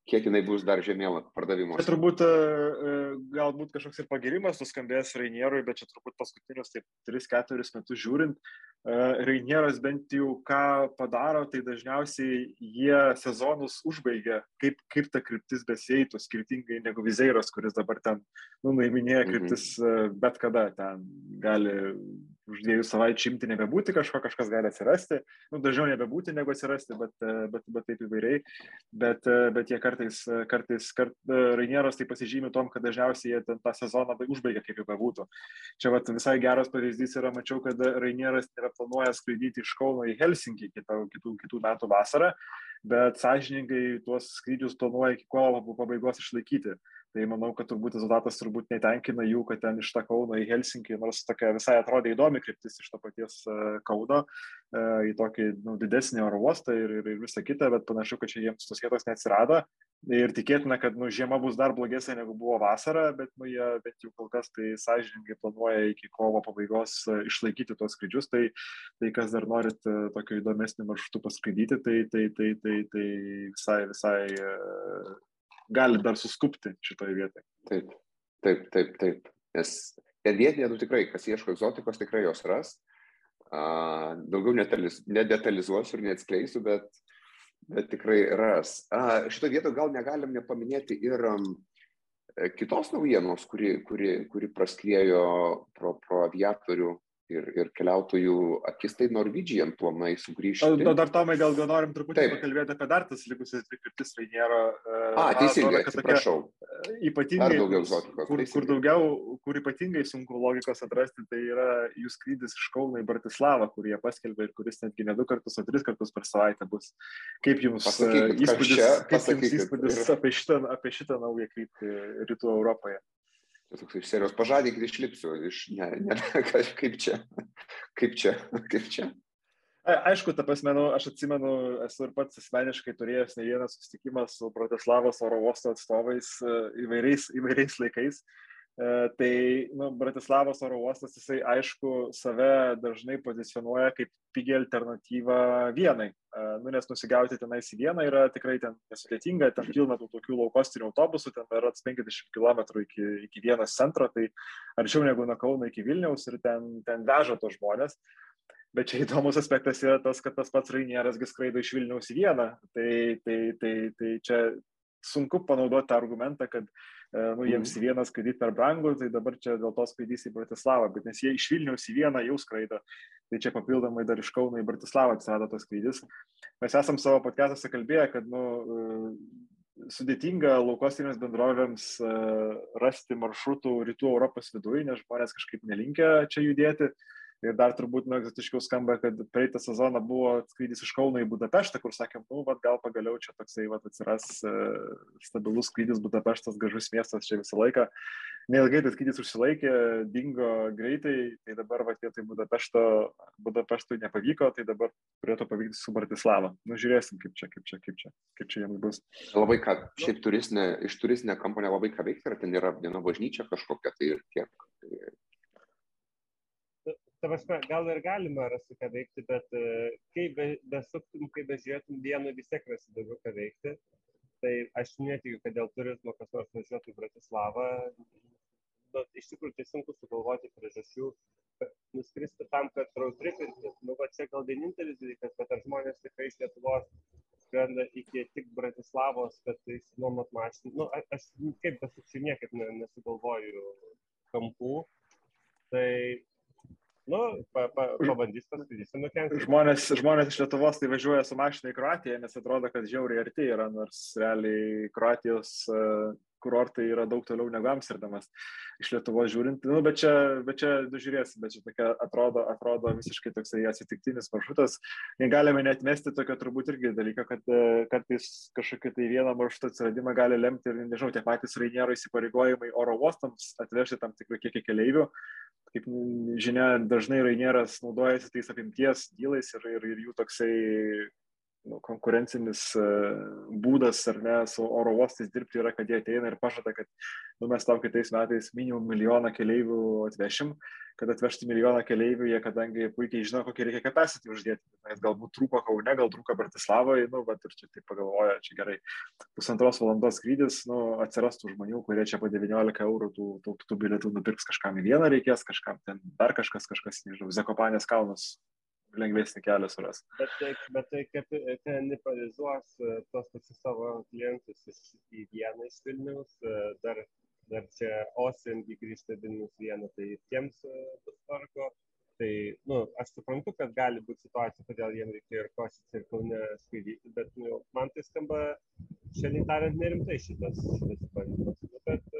kiek jinai bus dar žemėlapio pardavimo. Tai turbūt e, e, galbūt kažkoks ir pagirimas nuskambės Rainierui, bet čia turbūt paskutinius taip 3-4 metus žiūrint, e, Rainieras bent jau ką padaro, tai dažniausiai jie sezonus užbaigia, kaip, kaip ta kryptis beseitų, skirtingai negu Vizeiros, kuris dabar ten, nu, nuiminėja mhm. kryptis mhm. bet kada ten gali už dviejų savaičių imti nebebūti kažko, kažkas gali atsirasti, nu, dažniau nebebūti negu atsirasti, bet, bet, bet taip įvairiai, bet, bet jie kartais, kartais kart, Rainieros tai pasižymė tom, kad dažniausiai jie tą sezoną užbaigia kaip jau bebūtų. Čia vat, visai geras pavyzdys yra, mačiau, kad Rainieras yra planuoja skraidyti iš Kauno į Helsinkį kitą, kitų, kitų metų vasarą, bet sąžininkai tuos skrydžius planuoja iki kovo pabaigos išlaikyti Tai manau, kad turbūt rezultatas turbūt netenkina jų, kad ten iš tą Kauno į Helsinkį, nors tokia visai atrodė įdomi kryptis iš to paties e, Kauno e, į tokį nu, didesnį oro uostą ir, ir, ir visą kitą, bet panašu, kad čia jiems tos vietos neatsirado. Ir tikėtina, kad nu, žiema bus dar blogesnė negu buvo vasara, bet nu, jie bent jau kol kas tai sąžininkai planuoja iki kovo pabaigos e, išlaikyti tuos skrydžius. Tai, tai kas dar norit tokio įdomesnio maršrutų paskraidyti, tai, tai, tai, tai, tai visai, visai gali dar suskupti šitoje vietoje. Taip, taip, taip, taip. Nes vietinė, nu tikrai, kas ieško egzotikos, tikrai jos ras. Uh, daugiau nedetalizuosiu ir neatskleisiu, bet, bet tikrai ras. Uh, šito vietoje gal negalim nepaminėti ir um, kitos naujienos, kuri, kuri, kuri praskriejo pro, pro aviatorių ir, ir keliautojų akis, tai Norwegian planai sugrįžti. Dar Tomai, gal gal norim truputį Taip. pakalbėti apie dar tas likusias dvi kryptis Rainiero. A, teisingai, atsiprašau. E, ypatingai, kur, kur, daugiau, kur ypatingai sunku logikos atrasti, tai yra jų skrydis iš Kauno į Bratislavą, kurį jie paskelbė ir kuris netgi ne du kartus, o tris kartus per savaitę bus. Kaip jums e, Pasakykit, įspūdis, čia, kaip jums įspūdis ir... apie, šitą, apie šitą naują kryptį rytų Europoje? Toks iš serijos pažadink ir išlipsiu iš, ne, ne, kaip čia, kaip čia, kaip čia. Aišku, ta prasme, nu, aš atsimenu, esu ir pats asmeniškai turėjęs ne vieną susitikimą su Bratislavos oro uosto atstovais e, įvairiais, įvairiais laikais. E, tai nu, Bratislavos oro uostas, jisai aišku save dažnai pozicionuoja kaip pigi alternatyva vienai. E, nu, nes nusigauti tenais į vieną yra tikrai ten nesudėtinga, ten pilna tų tokių laukostinių autobusų, ten yra 50 km iki, iki vienas centro, tai arčiau negu nuo Kauno iki Vilniaus ir ten, ten veža tos žmonės. Bet čia įdomus aspektas yra tas, kad tas pats Rainieras skraido iš Vilniaus į vieną. Tai, tai, tai, tai čia sunku panaudoti tą argumentą, kad e, nu, jiems į vieną skraidyti per brangu, tai dabar čia dėl to skraidys į Bratislavą, bet nes jie iš Vilniaus į vieną jau skraido, tai čia papildomai dar iš Kauno į Bratislavą atsirado tas skraidys. Mes esam savo podcast'ose kalbėję, kad nu, e, sudėtinga laukostinėms bendrovėms e, rasti maršrutų rytų Europos viduje, nes žmonės kažkaip nelinkia čia judėti. Ir dar turbūt nu, egzotiškiau skamba, kad praeitą sezoną buvo skrydis iš Kauno į Budapeštą, kur sakėm, nu, vad gal pagaliau čia toksai vat, atsiras uh, stabilus skrydis Budapeštas, gražus miestas čia visą laiką. Neilgai tas skrydis užsilaikė, dingo greitai, tai dabar vat, vietoj Budapešto, Budapeštui nepavyko, tai dabar turėtų pavykti su Bratislava. Nu, žiūrėsim, kaip čia, kaip čia, kaip čia, kaip čia jiems bus. Labai ką, šiaip turistinė, iš turistinė kampo nelabai ką veikti, ar ten yra viena bažnyčia kažkokia, tai ir tiek ta prasme, gal ir galima rasti ką veikti, bet e, kaip be, besuktum, kaip bežiūrėtum, dieną vis tiek rasi daugiau ką veikti. Tai aš netikiu, kad dėl turizmo kas nors važiuotų į Bratislavą. Bet iš tikrųjų tai sunku sugalvoti priežasčių. Nuskristi tam, kad roadtripinti. Nu, va čia gal vienintelis dalykas, bet ar žmonės tikrai iš Lietuvos skrenda iki tik Bratislavos, kad tai nuomot mašinų. Nu, aš kaip besukčiau niekaip nesugalvoju kampų. Tai Nu, pa, pa, pabandys paskaitysim nukenkti. Žmonės, žmonės iš Lietuvos tai važiuoja su mašina į Kroatiją, nes atrodo, kad žiauriai arti yra, nors realiai Kroatijos uh, kurortai yra daug toliau negu Amsterdamas iš Lietuvos žiūrint. Nu, bet čia, bet čia žiūrėsim, bet čia tokia atrodo, atrodo visiškai toksai atsitiktinis maršrutas. Negalime net mesti tokio turbūt irgi dalyko, kad uh, kartais kažkokį tai vieną maršrutą atsiradimą gali lemti ir, nežinau, tie patys Rainiero įsipareigojimai oro uostams atvežti tam tikrą kiekį keleivių kaip žinia, dažnai Rainieras naudojasi tais apimties dylais ir, ir, ir jų toksai nu, konkurencinis e, būdas ar ne su oro uostais dirbti yra, kad jie ateina ir pažada, kad nu, mes tau kitais metais minimum milijoną keleivių atvešim, kad atvežti milijoną keleivių, jie kadangi puikiai žino, kokį reikia capacity uždėti, nes galbūt trūko Kaune, gal trūko Bratislavoje, nu, bet ir čia taip pagalvoja, čia gerai, pusantros valandos skrydis, nu, atsirastų žmonių, kurie čia po 19 eurų tų, tų, tų bilietų nupirks kažkam į vieną reikės, kažkam ten dar kažkas, kažkas, nežinau, Zekopanės kalnus lengvesnį kelią suras. Bet tai, bet tai kaip kanibalizuos e, tos pačius savo klientus į vieną iš Vilnius, e, dar, dar čia Osimgi grįžta Vilnius vieną, tai tiems e, bus tvarko. Tai, na, nu, aš suprantu, kad gali būti situacija, kodėl jiems reikėjo ir košyti ir kaune skaidyti, bet nu, man tai skamba, šiandien tariant, nerimtai šitas, šitas bandymas. Bet,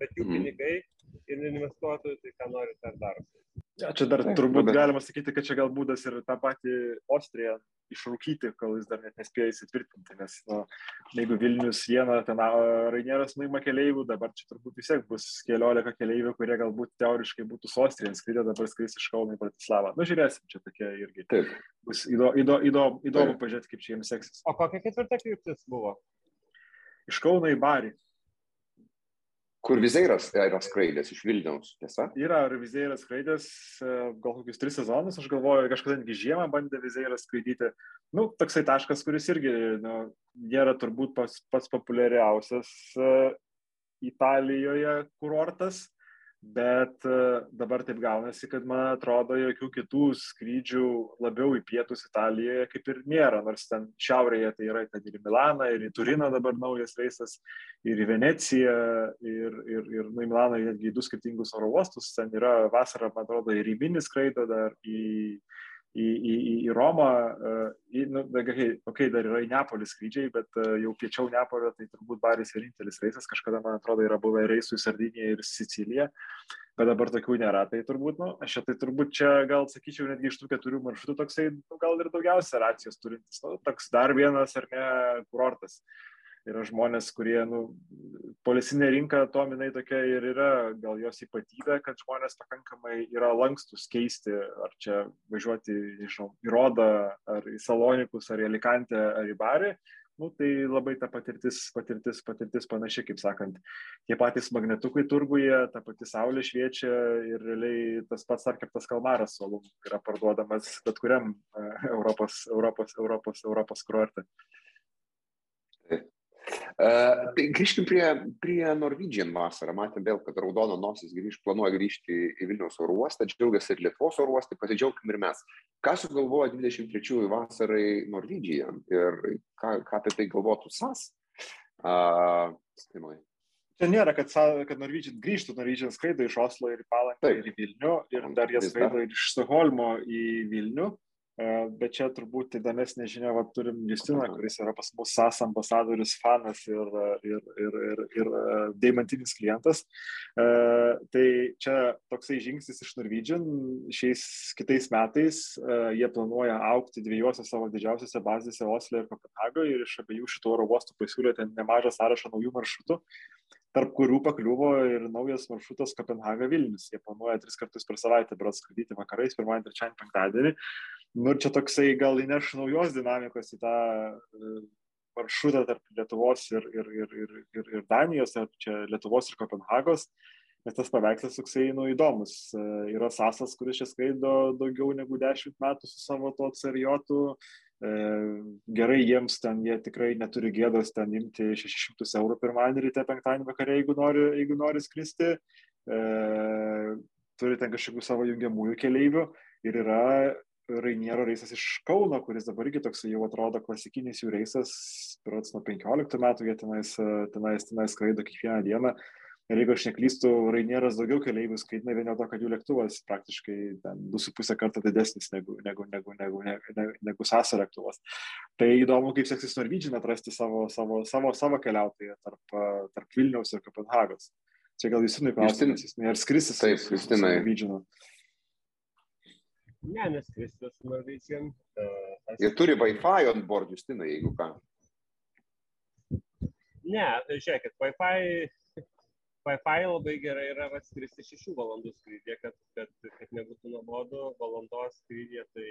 bet jų mhm. pinigai ir investuotojai, tai ką nori, tą daro. Ja, čia dar turbūt bet... galima sakyti, kad čia gal būdas ir tą patį Austriją išrūkyti, kol jis dar net nespėjo įsitvirtinti, nes nu, jeigu Vilnius vieną, ten Rainieras nuima keleivių, dabar čia turbūt vis tiek bus keliolika keleivių, kurie galbūt teoriškai būtų Austrija skridę, dabar skris iš Kauno į Bratislavą. Nu, žiūrėsim, čia tokie irgi. Taip. Bus įdo, įdo, įdo, įdomu pažiūrėti, kaip čia jiems seksis. O kokia ketvirta kryptis buvo? Iš Kauno į Barį. Kur Vizeiras yra skraidęs iš Vilniaus, tiesa? Yra, ir Vizeiras skraidęs e, gal kokius tris sezonus, aš galvoju, kažkada netgi žiemą bandė Vizeiras skraidyti. Nu, toksai taškas, kuris irgi nu, nėra turbūt pats, pats populiariausias uh, Italijoje kurortas, bet e, dabar taip gaunasi, kad man atrodo, jokių kitų skrydžių labiau į pietus Italijoje kaip ir nėra, nors ten šiaurėje tai yra ten ir į Milaną, ir į Turiną dabar naujas reisas, ir į Veneciją, ir, ir, ir nu, į Milaną netgi į du skirtingus oro uostus, ten yra vasarą, man atrodo, ir į Minį skraido dar, į į, į, į Romą, e, į, nu, okay, okay, dar yra į Neapolį skrydžiai, bet e, jau piečiau Neapolio, tai turbūt Baris vienintelis reisas, kažkada, man atrodo, yra buvę reisų į Sardiniją ir Siciliją, bet dabar tokių nėra, tai turbūt, nu, aš tai turbūt čia gal sakyčiau, netgi iš tų keturių maršrutų toksai, nu, gal ir daugiausia racijos turintis, nu, toks dar vienas ar ne kurortas. Uh, yra žmonės, kurie, nu, policinė rinka, to minai tokia ir yra gal jos ypatybė, kad žmonės pakankamai yra lankstus keisti, ar čia važiuoti, nežinau, į Rodą, ar į Salonikus, ar į Alicantę, ar į Barį. Nu, tai labai ta patirtis, patirtis, patirtis panaši, kaip sakant, tie patys magnetukai turguje, ta pati saulė šviečia ir realiai tas pats ar kaip tas kalmaras solum yra parduodamas bet kuriam Europos, Europos, Europos, Europos kurorte. Uh, tai grįžkim prie, prie Norwegian vasarą. Matėm vėl, kad raudona nosis grįž, planuoja grįžti į Vilniaus oro uostą, džiaugiasi ir Lietuvos oro uostai, pasidžiaugim ir mes. Ką sugalvojo 23 vasarai Norwegian ir ką, ką apie tai galvotų SAS? Uh, Stimai. Čia nėra, kad, kad Norwegian grįžtų, Norwegian skraido iš Oslo ir į Palanką ir į Vilnių ir dar jie skraido ir iš Stokholmo į Vilnių. E, bet čia turbūt įdomesnė žinia, va, turim Justiną, kuris yra pas mus SAS ambasadorius, fanas ir, ir, ir, ir, ir e, deimantinis klientas. E, tai čia toksai žingsnis iš Norwegian. Šiais kitais metais jie planuoja aukti dviejose savo didžiausiose bazėse Oslo ir Kopenhagoje ir iš abiejų šitų oro uostų pasiūlė ten nemažą sąrašą naujų maršrutų tarp kurių pakliuvo ir naujas maršrutas Kopenhaga Vilnius. Jie planuoja tris kartus per savaitę, berods skraidyti vakarais, pirmadienį, trečiadienį, penktadienį. Nu ir čia toksai gal įneš naujos dinamikos į tą e, maršrutą tarp Lietuvos ir, ir, ir, ir, ir, ir Danijos, ar čia Lietuvos ir Kopenhagos, nes tas paveikslas toksai nu, įdomus. E, yra Sasas, kuris čia skraido daugiau negu dešimt metų su savo to serijotu. E, gerai jiems ten, jie tikrai neturi gėdos ten imti 600 eurų pirmadienį ryte, penktadienį vakarė, jeigu nori, jeigu nori skristi. E, turi ten kažkokių savo jungiamųjų keleivių ir yra Rainiero reisas iš Kauno, kuris dabar irgi toks jau atrodo klasikinis jų reisas, berots nuo 15 metų jie tenais, tenais, tenais skraido kiekvieną dieną. Ir jeigu aš neklystu, Rainieras daugiau keleivių skaitina vien dėl to, kad jų lėktuvas praktiškai 2,5 karto didesnis negu, negu, negu, negu, negu, negu Sasa lėktuvas. Tai įdomu, kaip seksis Norwegian atrasti savo, savo, savo, savo keliautoją tarp, tarp Vilniaus ir Kopenhagos. Čia gal Justinai klausimas, ar skrisis Taip, Justinai. Norwegian. Ne, neskristi su Norwegian. Uh, Jie turi Wi-Fi on board, Justinai, jeigu ką. Ne, žiūrėkit, Wi-Fi, Wi-Fi labai gerai yra atskristi 6 valandų skrydį, kad, kad, kad nebūtų nuobodu, valandos skrydį, tai,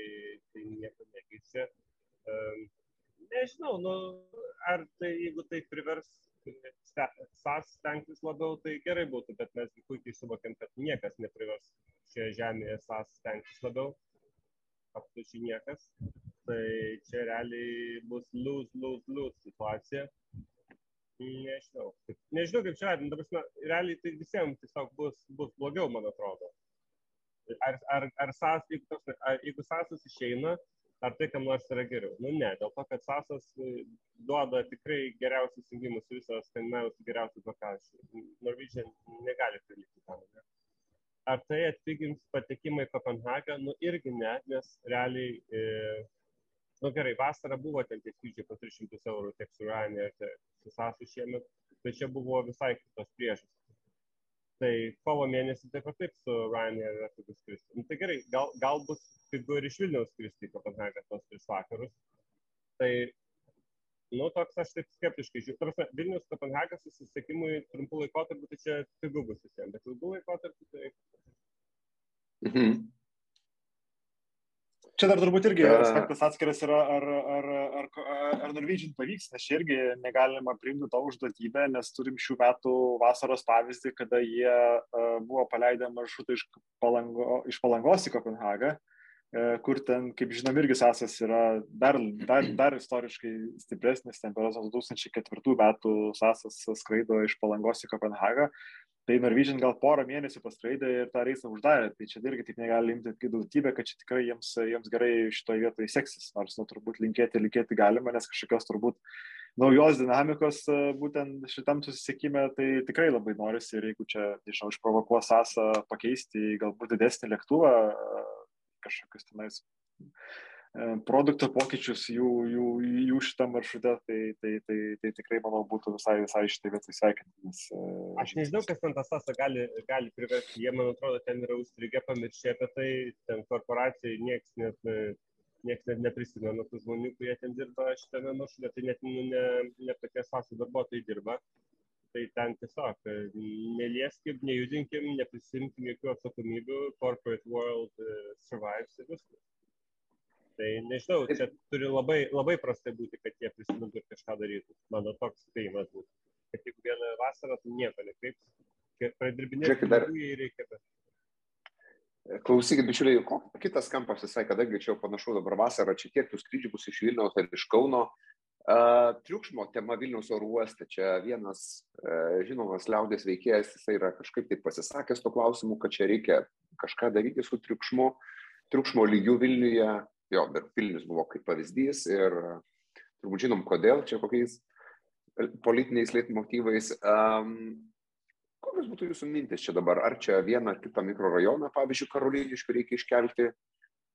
tai nieko nekeičia. Um, nežinau, nu, ar tai jeigu tai privers SAS stengtis labiau, tai gerai būtų, bet mes puikiai suvokiam, kad niekas neprivers šioje žemėje SAS stengtis labiau, absoliučiai niekas. Tai čia realiai bus lose, lose, lose situacija. Nežinau. Nežinau, kaip čia vertinti. Dabar, realiai tai visiems tiesiog bus, bus blogiau, man atrodo. Ar, ar, ar SAS, jeigu, ar, jeigu SASas išeina, ar tai kam nors yra geriau? Nu ne, dėl to, kad SASas duoda tikrai geriausius jungimus visos skandinavijos geriausius lokacijų. Norwegian negali prilygti tam. Ne? ar tai atpigins patekimą į Kopenhagą? Nu irgi ne, nes realiai, e, nu gerai, vasarą buvo ten tie skrydžiai po 300 eurų tiek su Ryanair, tiek su Sasu šiemet, bet čia buvo visai kitos priežastys. Tai kovo mėnesį taip pat taip su Ryanair yra pigus skristi. Nu, tai gerai, gal, gal bus pigu ir iš Vilniaus skristi į Kopenhagą tos tris vakarus. Tai, nu, toks aš taip skeptiškai žiūriu. Tarsi, Vilnius Kopenhagas susisiekimui trumpų laikotarpių, tai čia pigu bus visiems, bet ilgų laikotarpių tai... Mhm. Čia dar turbūt irgi aspektas atskiras yra, ar, ar, ar, ar Norwegian pavyks, nes čia irgi negalima priimti to užduotybę, nes turim šių metų vasaros pavyzdį, kada jie uh, buvo paleidę maršrutą iš, palango, iš palangos į Kopenhagą, uh, kur ten, kaip žinom, irgi sąsas yra dar, dar, dar istoriškai stipresnis, ten per 2004 metų sąsas skraido iš palangos į Kopenhagą, tai Norwegian gal porą mėnesių paskraidė ir tą reisą uždarė. Tai čia irgi taip negali imti kaip daugybė, kad čia tikrai jiems, jiems gerai šitoje vietoje seksis. Nors, nu, turbūt linkėti, linkėti galima, nes kažkokios turbūt naujos dinamikos būtent šitam susisiekime, tai tikrai labai norisi ir jeigu čia, nežinau, išprovokuos sąsą pakeisti galbūt didesnį lėktuvą, kažkokius tenais produkto pokyčius jų, jų, jų šitą maršrutę, tai, tai, tai, tai tikrai, manau, būtų visai, visai šitai vietai sveikintinas. Aš nežinau, kas ten tą sąsą gali, gali priversti, jie, man atrodo, ten yra užstrigę pamiršę apie tai, ten korporacijai nieks net, nieks net neprisimena tų žmonių, kurie ten dirba šitame maršrute, tai net nu, ne, ne paties sąsų darbuotojai dirba. Tai ten tiesiog nelieskim, nejudinkim, neprisimkim jokių atsakomybių, corporate world survives ir viskas. Tai nežinau, čia turi labai, labai prastai būti, kad jie prisimintų ir kažką darytų. Mano toks spėjimas būtų. Kad jeigu vieną vasarą tu nieko nekreips, pradirbinėti dar reikia. Bet... Klausykit, bičiuliai, kitas kampas visai, kadangi čia jau panašu dabar vasarą, čia kiek tų skrydžių bus iš Vilniaus ar iš Kauno. Uh, triukšmo tema Vilniaus oro uoste. Čia vienas uh, žinomas liaudės veikėjas, jisai yra kažkaip taip pasisakęs to klausimu, kad čia reikia kažką daryti su triukšmu, triukšmo lygiu Vilniuje jo, bet Vilnius buvo kaip pavyzdys ir turbūt žinom, kodėl, čia kokiais politiniais leitmotyvais. Um, kokios būtų jūsų mintis čia dabar? Ar čia vieną ar kitą mikrorajoną, pavyzdžiui, Karoliniškių reikia iškelti,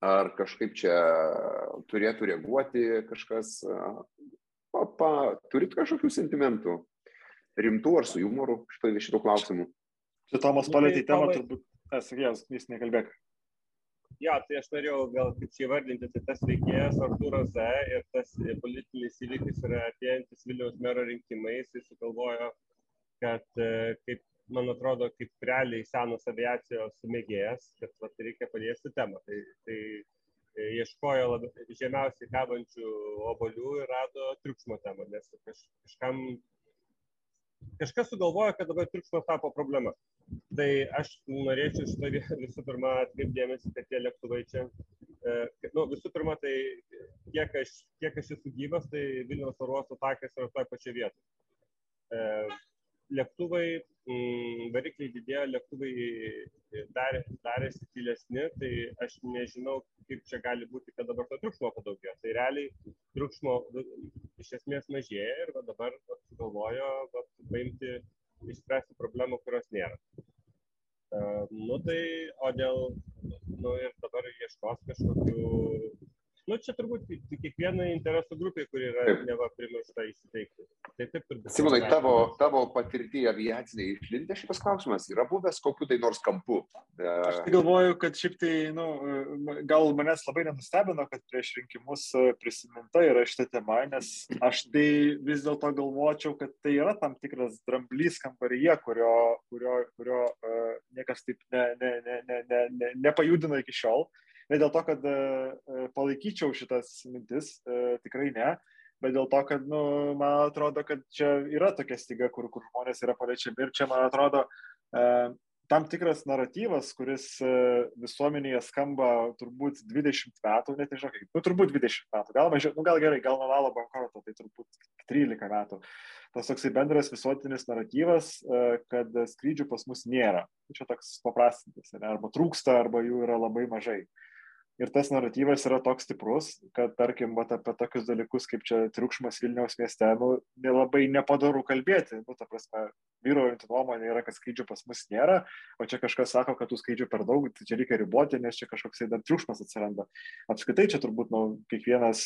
ar kažkaip čia turėtų reaguoti kažkas? Pa, pa, turit kažkokių sentimentų, rimtų ar su humoru šitoje šitų klausimų? Čia Tomas palėtė temą, turbūt, esu, jis nekalbėk. Jo, tai aš norėjau gal kaip čia įvardinti, tai tas veikėjas Artūras Z ir tas politinis įvykis yra atėjantis Vilniaus mero rinkimais, jis sugalvojo, kad kaip, man atrodo, kaip realiai senos aviacijos mėgėjas, kad va, reikia paliesti temą. Tai, tai ieškojo labi, žemiausiai kabančių obolių ir rado triukšmo temą, nes kaž, kažkam kažkas sugalvojo, kad dabar triukšmas tapo problema. Tai aš norėčiau šitą visų pirma atkreipdėmėsi, kad tie lėktuvai čia, e, nu, visų pirma, tai kiek aš, kiek aš esu gyvas, tai Vilniaus oro uosto takas yra toje pačioje vietoje. E, lėktuvai, mm, varikliai didėjo, lėktuvai darė, darėsi tylesni, tai aš nežinau, kaip čia gali būti, kad dabar to triukšmo padaugėjo. Tai realiai triukšmo iš esmės mažėja ir va, dabar sugalvojo paimti išspręsti problemų, kurios nėra. Uh, nu tai, o dėl, nu ir dabar ieškos kažkokių nu, čia turbūt kiekviena interesų grupė, kuri yra taip. neva primiršta įsiteikti. Tai taip turbūt. Simonai, tavo, tavo patirtyje aviaciniai išlindė šitas klausimas, yra buvęs kokiu tai nors kampu? Aš tai galvoju, kad šiaip tai, nu, gal manęs labai nenustebino, kad prieš rinkimus prisiminta yra šitą temą, nes aš tai vis dėlto galvočiau, kad tai yra tam tikras dramblys kambaryje, kurio, kurio, kurio uh, niekas taip ne, ne, ne, ne, ne, ne, nepajudino iki šiol. Uh, ne dėl to, kad e, e, palaikyčiau šitas mintis, e, tikrai ne, bet dėl to, kad, nu, man atrodo, kad čia yra tokia styga, kur, kur žmonės yra paliečiami ir čia, man atrodo, tam tikras naratyvas, kuris visuomenėje skamba turbūt 20 metų, net nežinau, nu, turbūt 20 metų, gal mažiau, nu, gal gerai, gal nuo valo bankroto, tai turbūt 13 metų. Tas toksai bendras visuotinis naratyvas, kad skrydžių pas mus nėra. Čia toks paprastintas, ne? arba trūksta, arba jų yra labai mažai. Uh, ir tas naratyvas yra toks stiprus, kad, tarkim, vat, apie tokius dalykus, kaip čia triukšmas Vilniaus mieste, nu, nelabai nepadaru kalbėti, nu, ta prasme, vyraujanti nuomonė yra, kad skrydžių pas mus nėra, o čia kažkas sako, kad tų skrydžių per daug, tai čia reikia riboti, nes čia kažkoks dar triukšmas atsiranda. Apskritai čia turbūt nu, kiekvienas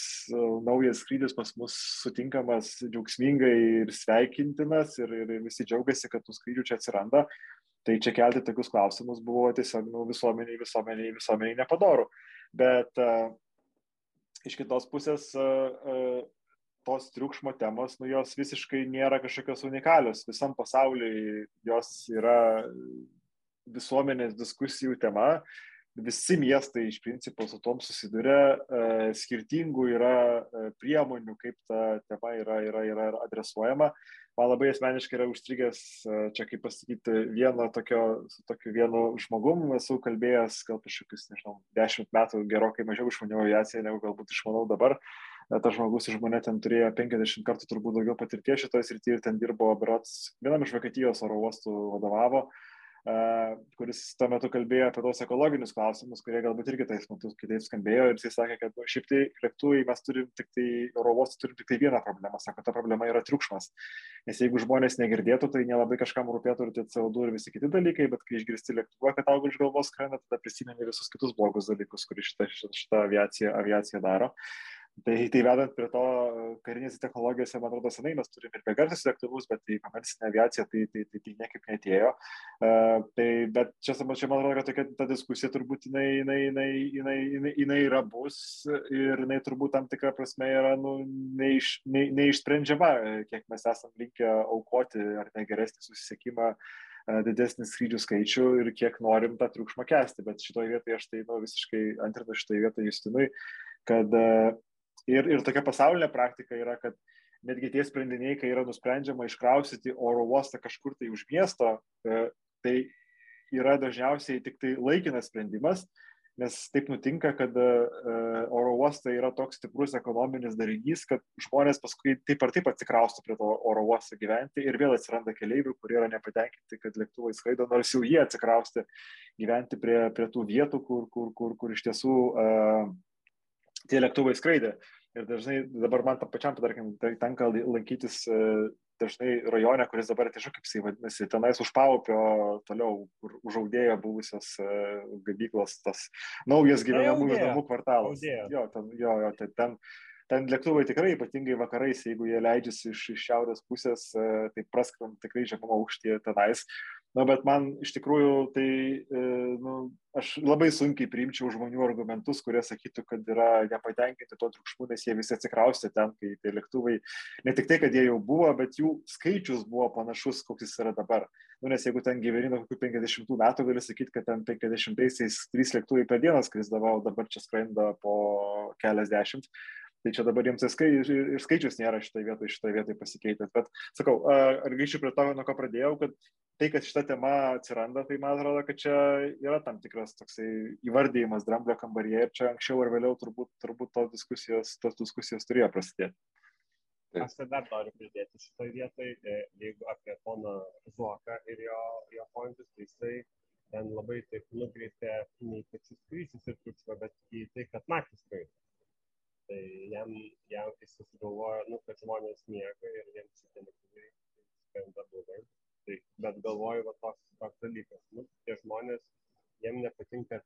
naujas skrydis pas mus sutinkamas džiaugsmingai ir sveikintinas ir, ir visi džiaugiasi, kad tų skrydžių čia atsiranda. Tai čia kelti tokius klausimus buvo tiesiog nu, visuomeniai, visuomeniai, visuomeniai nepadoru. Bet uh, iš kitos pusės uh, uh, tos triukšmo temos, nu jos visiškai nėra kažkokios unikalios. Visam pasauliui jos yra visuomenės diskusijų tema. Visi miestai iš principo su tom susiduria, skirtingų yra priemonių, kaip ta tema yra, yra, yra adresuojama man labai asmeniškai yra užstrigęs, e, čia kaip pasakyti, vieno tokio, su tokiu vienu žmogum esu kalbėjęs gal prieš kokius, nežinau, dešimt metų gerokai mažiau išmaniau aviaciją, negu galbūt išmanau dabar. E, tas žmogus iš mane ten turėjo 50 kartų turbūt daugiau patirties šitoje srityje ir ten dirbo, berots, vienam iš Vokietijos oro uostų vadovavo. Uh, kuris tuo metu kalbėjo apie tos ekologinius klausimus, kurie galbūt irgi tais metus kitaip skambėjo ir jisai sakė, kad nu, šiaip tai lėktuvai mes turim tik tai, oro uostų turim tik tai vieną problemą, sako, ta problema yra triukšmas. Nes jeigu žmonės negirdėtų, tai nelabai kažkam rūpėtų ir tie CO2 ir visi kiti dalykai, bet kai išgirsti lėktuvą, kad tau virš galvos skrenda, tada prisimeni visus kitus blogus dalykus, kurį šitą, šitą aviaciją, aviaciją daro. Tai, tai vedant prie to karinėse technologijose, man atrodo, senai mes turime ir begarsius lėktuvus, bet į komercinę aviaciją tai, tai, tai, tai niekaip netėjo. Uh, tai, bet čia, čia, man atrodo, kad tokia ta diskusija turbūt jinai, jinai, jinai, jinai, jinai, jinai yra bus ir jinai turbūt tam tikrą prasme yra nu, neiš, ne, neišsprendžiama, kiek mes esam linkę aukoti ar negeresnį susisiekimą didesnį skrydžių skaičių ir kiek norim tą triukšmą kesti. Bet šitoje vietoje aš tai nu, visiškai antrinu šitoje vietoje Justinui, kad uh, Ir, ir tokia pasaulinė praktika yra, kad netgi tie sprendiniai, kai yra nusprendžiama iškrausyti oro uostą kažkur tai už miesto, e, tai yra dažniausiai tik tai laikinas sprendimas, nes taip nutinka, kad e, oro uostai yra toks stiprus ekonominis darinys, kad žmonės paskui taip ar taip atsikrausto prie to oro uosto gyventi ir vėl atsiranda keleivių, kurie yra nepatenkinti, kad lėktuvai skraido, nors jau jie atsikrausti gyventi prie, prie tų vietų, kur, kur, kur, kur iš tiesų uh, tie lėktuvai skraidė. Ir dažnai dabar man tam pačiam, tarkim, tenka lankytis e, dažnai rajone, kuris dabar tiesiog kaip jisai vadinasi, tenais už Paupio toliau, kur užaudėjo buvusios e, gabyklos, tas naujas gyvenamųjų namų kvartalas. Jo, ten, jo, jo, ten, ten, ten lėktuvai tikrai, ypatingai vakarais, jeigu jie leidžiasi iš, iš šiaurės pusės, e, tai praskrant tikrai žemumą aukštyje tenais. Na, bet man iš tikrųjų tai, e, nu, aš labai sunkiai priimčiau žmonių argumentus, kurie sakytų, kad yra nepatenkinti to triukšmu, nes jie visi atsikraustė ten, kai tie lėktuvai, ne tik tai, kad jie jau buvo, bet jų skaičius buvo panašus, koks jis yra dabar. Nu, nes jeigu ten gyveni nuo kokių 50 metų, gali sakyti, kad ten 50-aisiais trys lėktuvai per dieną skrisdavo, o dabar čia skrenda po keliasdešimt. Tai čia dabar jiems ir skaičius nėra šitoje vietoje, šitoje vietoje pasikeitęs. Bet sakau, ar grįšiu prie to, nuo ko pradėjau, kad tai, kad šita tema atsiranda, tai man atrodo, kad čia yra tam tikras toksai įvardyjimas dramblio kambaryje ir čia anksčiau ar vėliau turbūt, turbūt tos diskusijos, tos diskusijos turėjo prasidėti. Aš tai dar noriu pridėti šitoje vietoje, jeigu apie poną Zuoką ir jo, jo pointus, tai jisai ten labai taip nukreipė ne į pačius skrydžius ir triukšmą, bet į tai, kad naktį skraido tai jam, jam jis susigalvoja, nu, kad žmonės miega ir jiems šitie lėktuvai skrenda blogai. Tai, bet galvoju, va toks, toks dalykas. Nu, tie žmonės, jiem nepatinka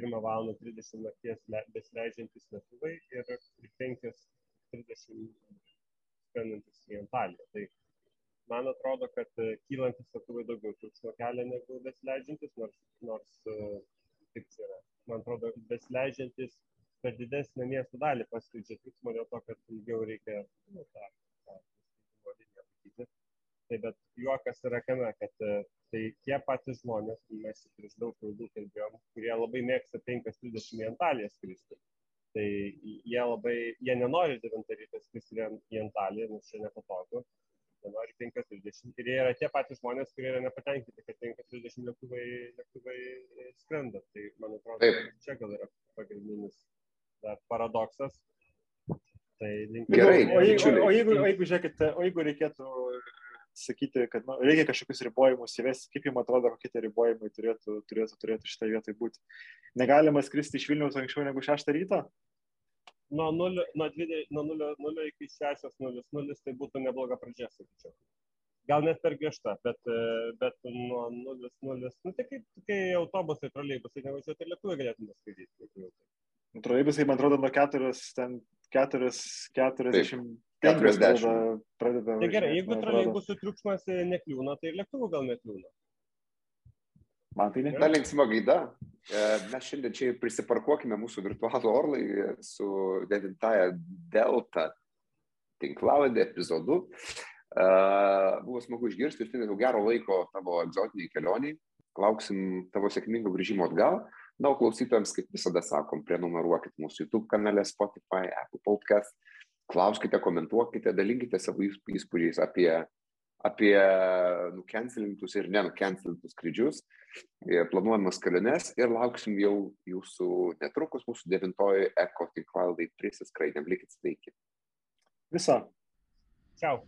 1 val. 30 nakties besileidžiantis lėktuvai ir 5.30 skrendantis į Antaliją. Tai man atrodo, kad e, kylantis lėktuvai daugiau triukšmo kelia negu besileidžiantis, nors, nors e, taip yra. Man atrodo, besileidžiantis per didesnę miesto dalį paskleidžia triukšmo dėl to, kad ilgiau reikia nu, tą, tą liniją laikyti. Tai bet juokas yra kame, kad e, tai tie patys žmonės, mes prieš daug laidų kalbėjom, kurie labai mėgsta 5.30 į Antaliją skristi. Tai jie labai, jie nenori 9 ryto skristi į Antaliją, nes čia nepatogu. Jie nori 5.30. Ir jie yra tie patys žmonės, kurie yra nepatenkinti, kad 5.30 lėktuvai, lėktuvai skrenda. Tai man atrodo, Taip. čia gal yra pagrindinis paradoksas. Tai linkiu. Gerai. O, o, jeigu, o, jeigu, o jeigu, žiūrėkite, o jeigu reikėtų sakyti, kad nu, reikia kažkokius ribojimus įvesti, kaip jums atrodo, kokie tie ribojimai turėtų, turėtų, turėtų šitą vietą būti. Negalima skristi iš Vilniaus anksčiau negu 6 ryto? Nuo 0, nuo 20, nuo 0, 0 iki 6.00 tai būtų nebloga pradžia, sakyčiau. gal net per griežta, bet, bet nuo 0,0, nu tai kaip, kai autobusai, troleibusai nevažiuoja, tai lietuviai galėtume skaityti. Troleibusai, man atrodo, nuo 4, ten 4, 40. 40. Pradeda. Tai gerai, jeigu troleibusų triukšmas nekliūna, tai lėktuvų gal nekliūna. Man tai ne. Ta linksma gaida. E, mes šiandien čia prisiparkuokime mūsų virtualų orlaivį su 9 Delta tinklaladė epizodu. E, buvo smagu išgirsti, Justinai, daug gero laiko tavo egzotiniai kelioniai. Lauksim tavo sėkmingo grįžimo atgal. Na, o klausytojams, kaip visada sakom, prenumeruokit mūsų YouTube kanale, Spotify, Apple Podcast, klauskite, komentuokite, dalinkite savo įspūdžiais apie apie nukencelintus ir nenukencelintus skrydžius, e, planuojamas keliones ir lauksim jau jūsų netrukus mūsų devintoji eko tinklalaidai prisiskraidėm. Likit sveiki. Viso. Ciao.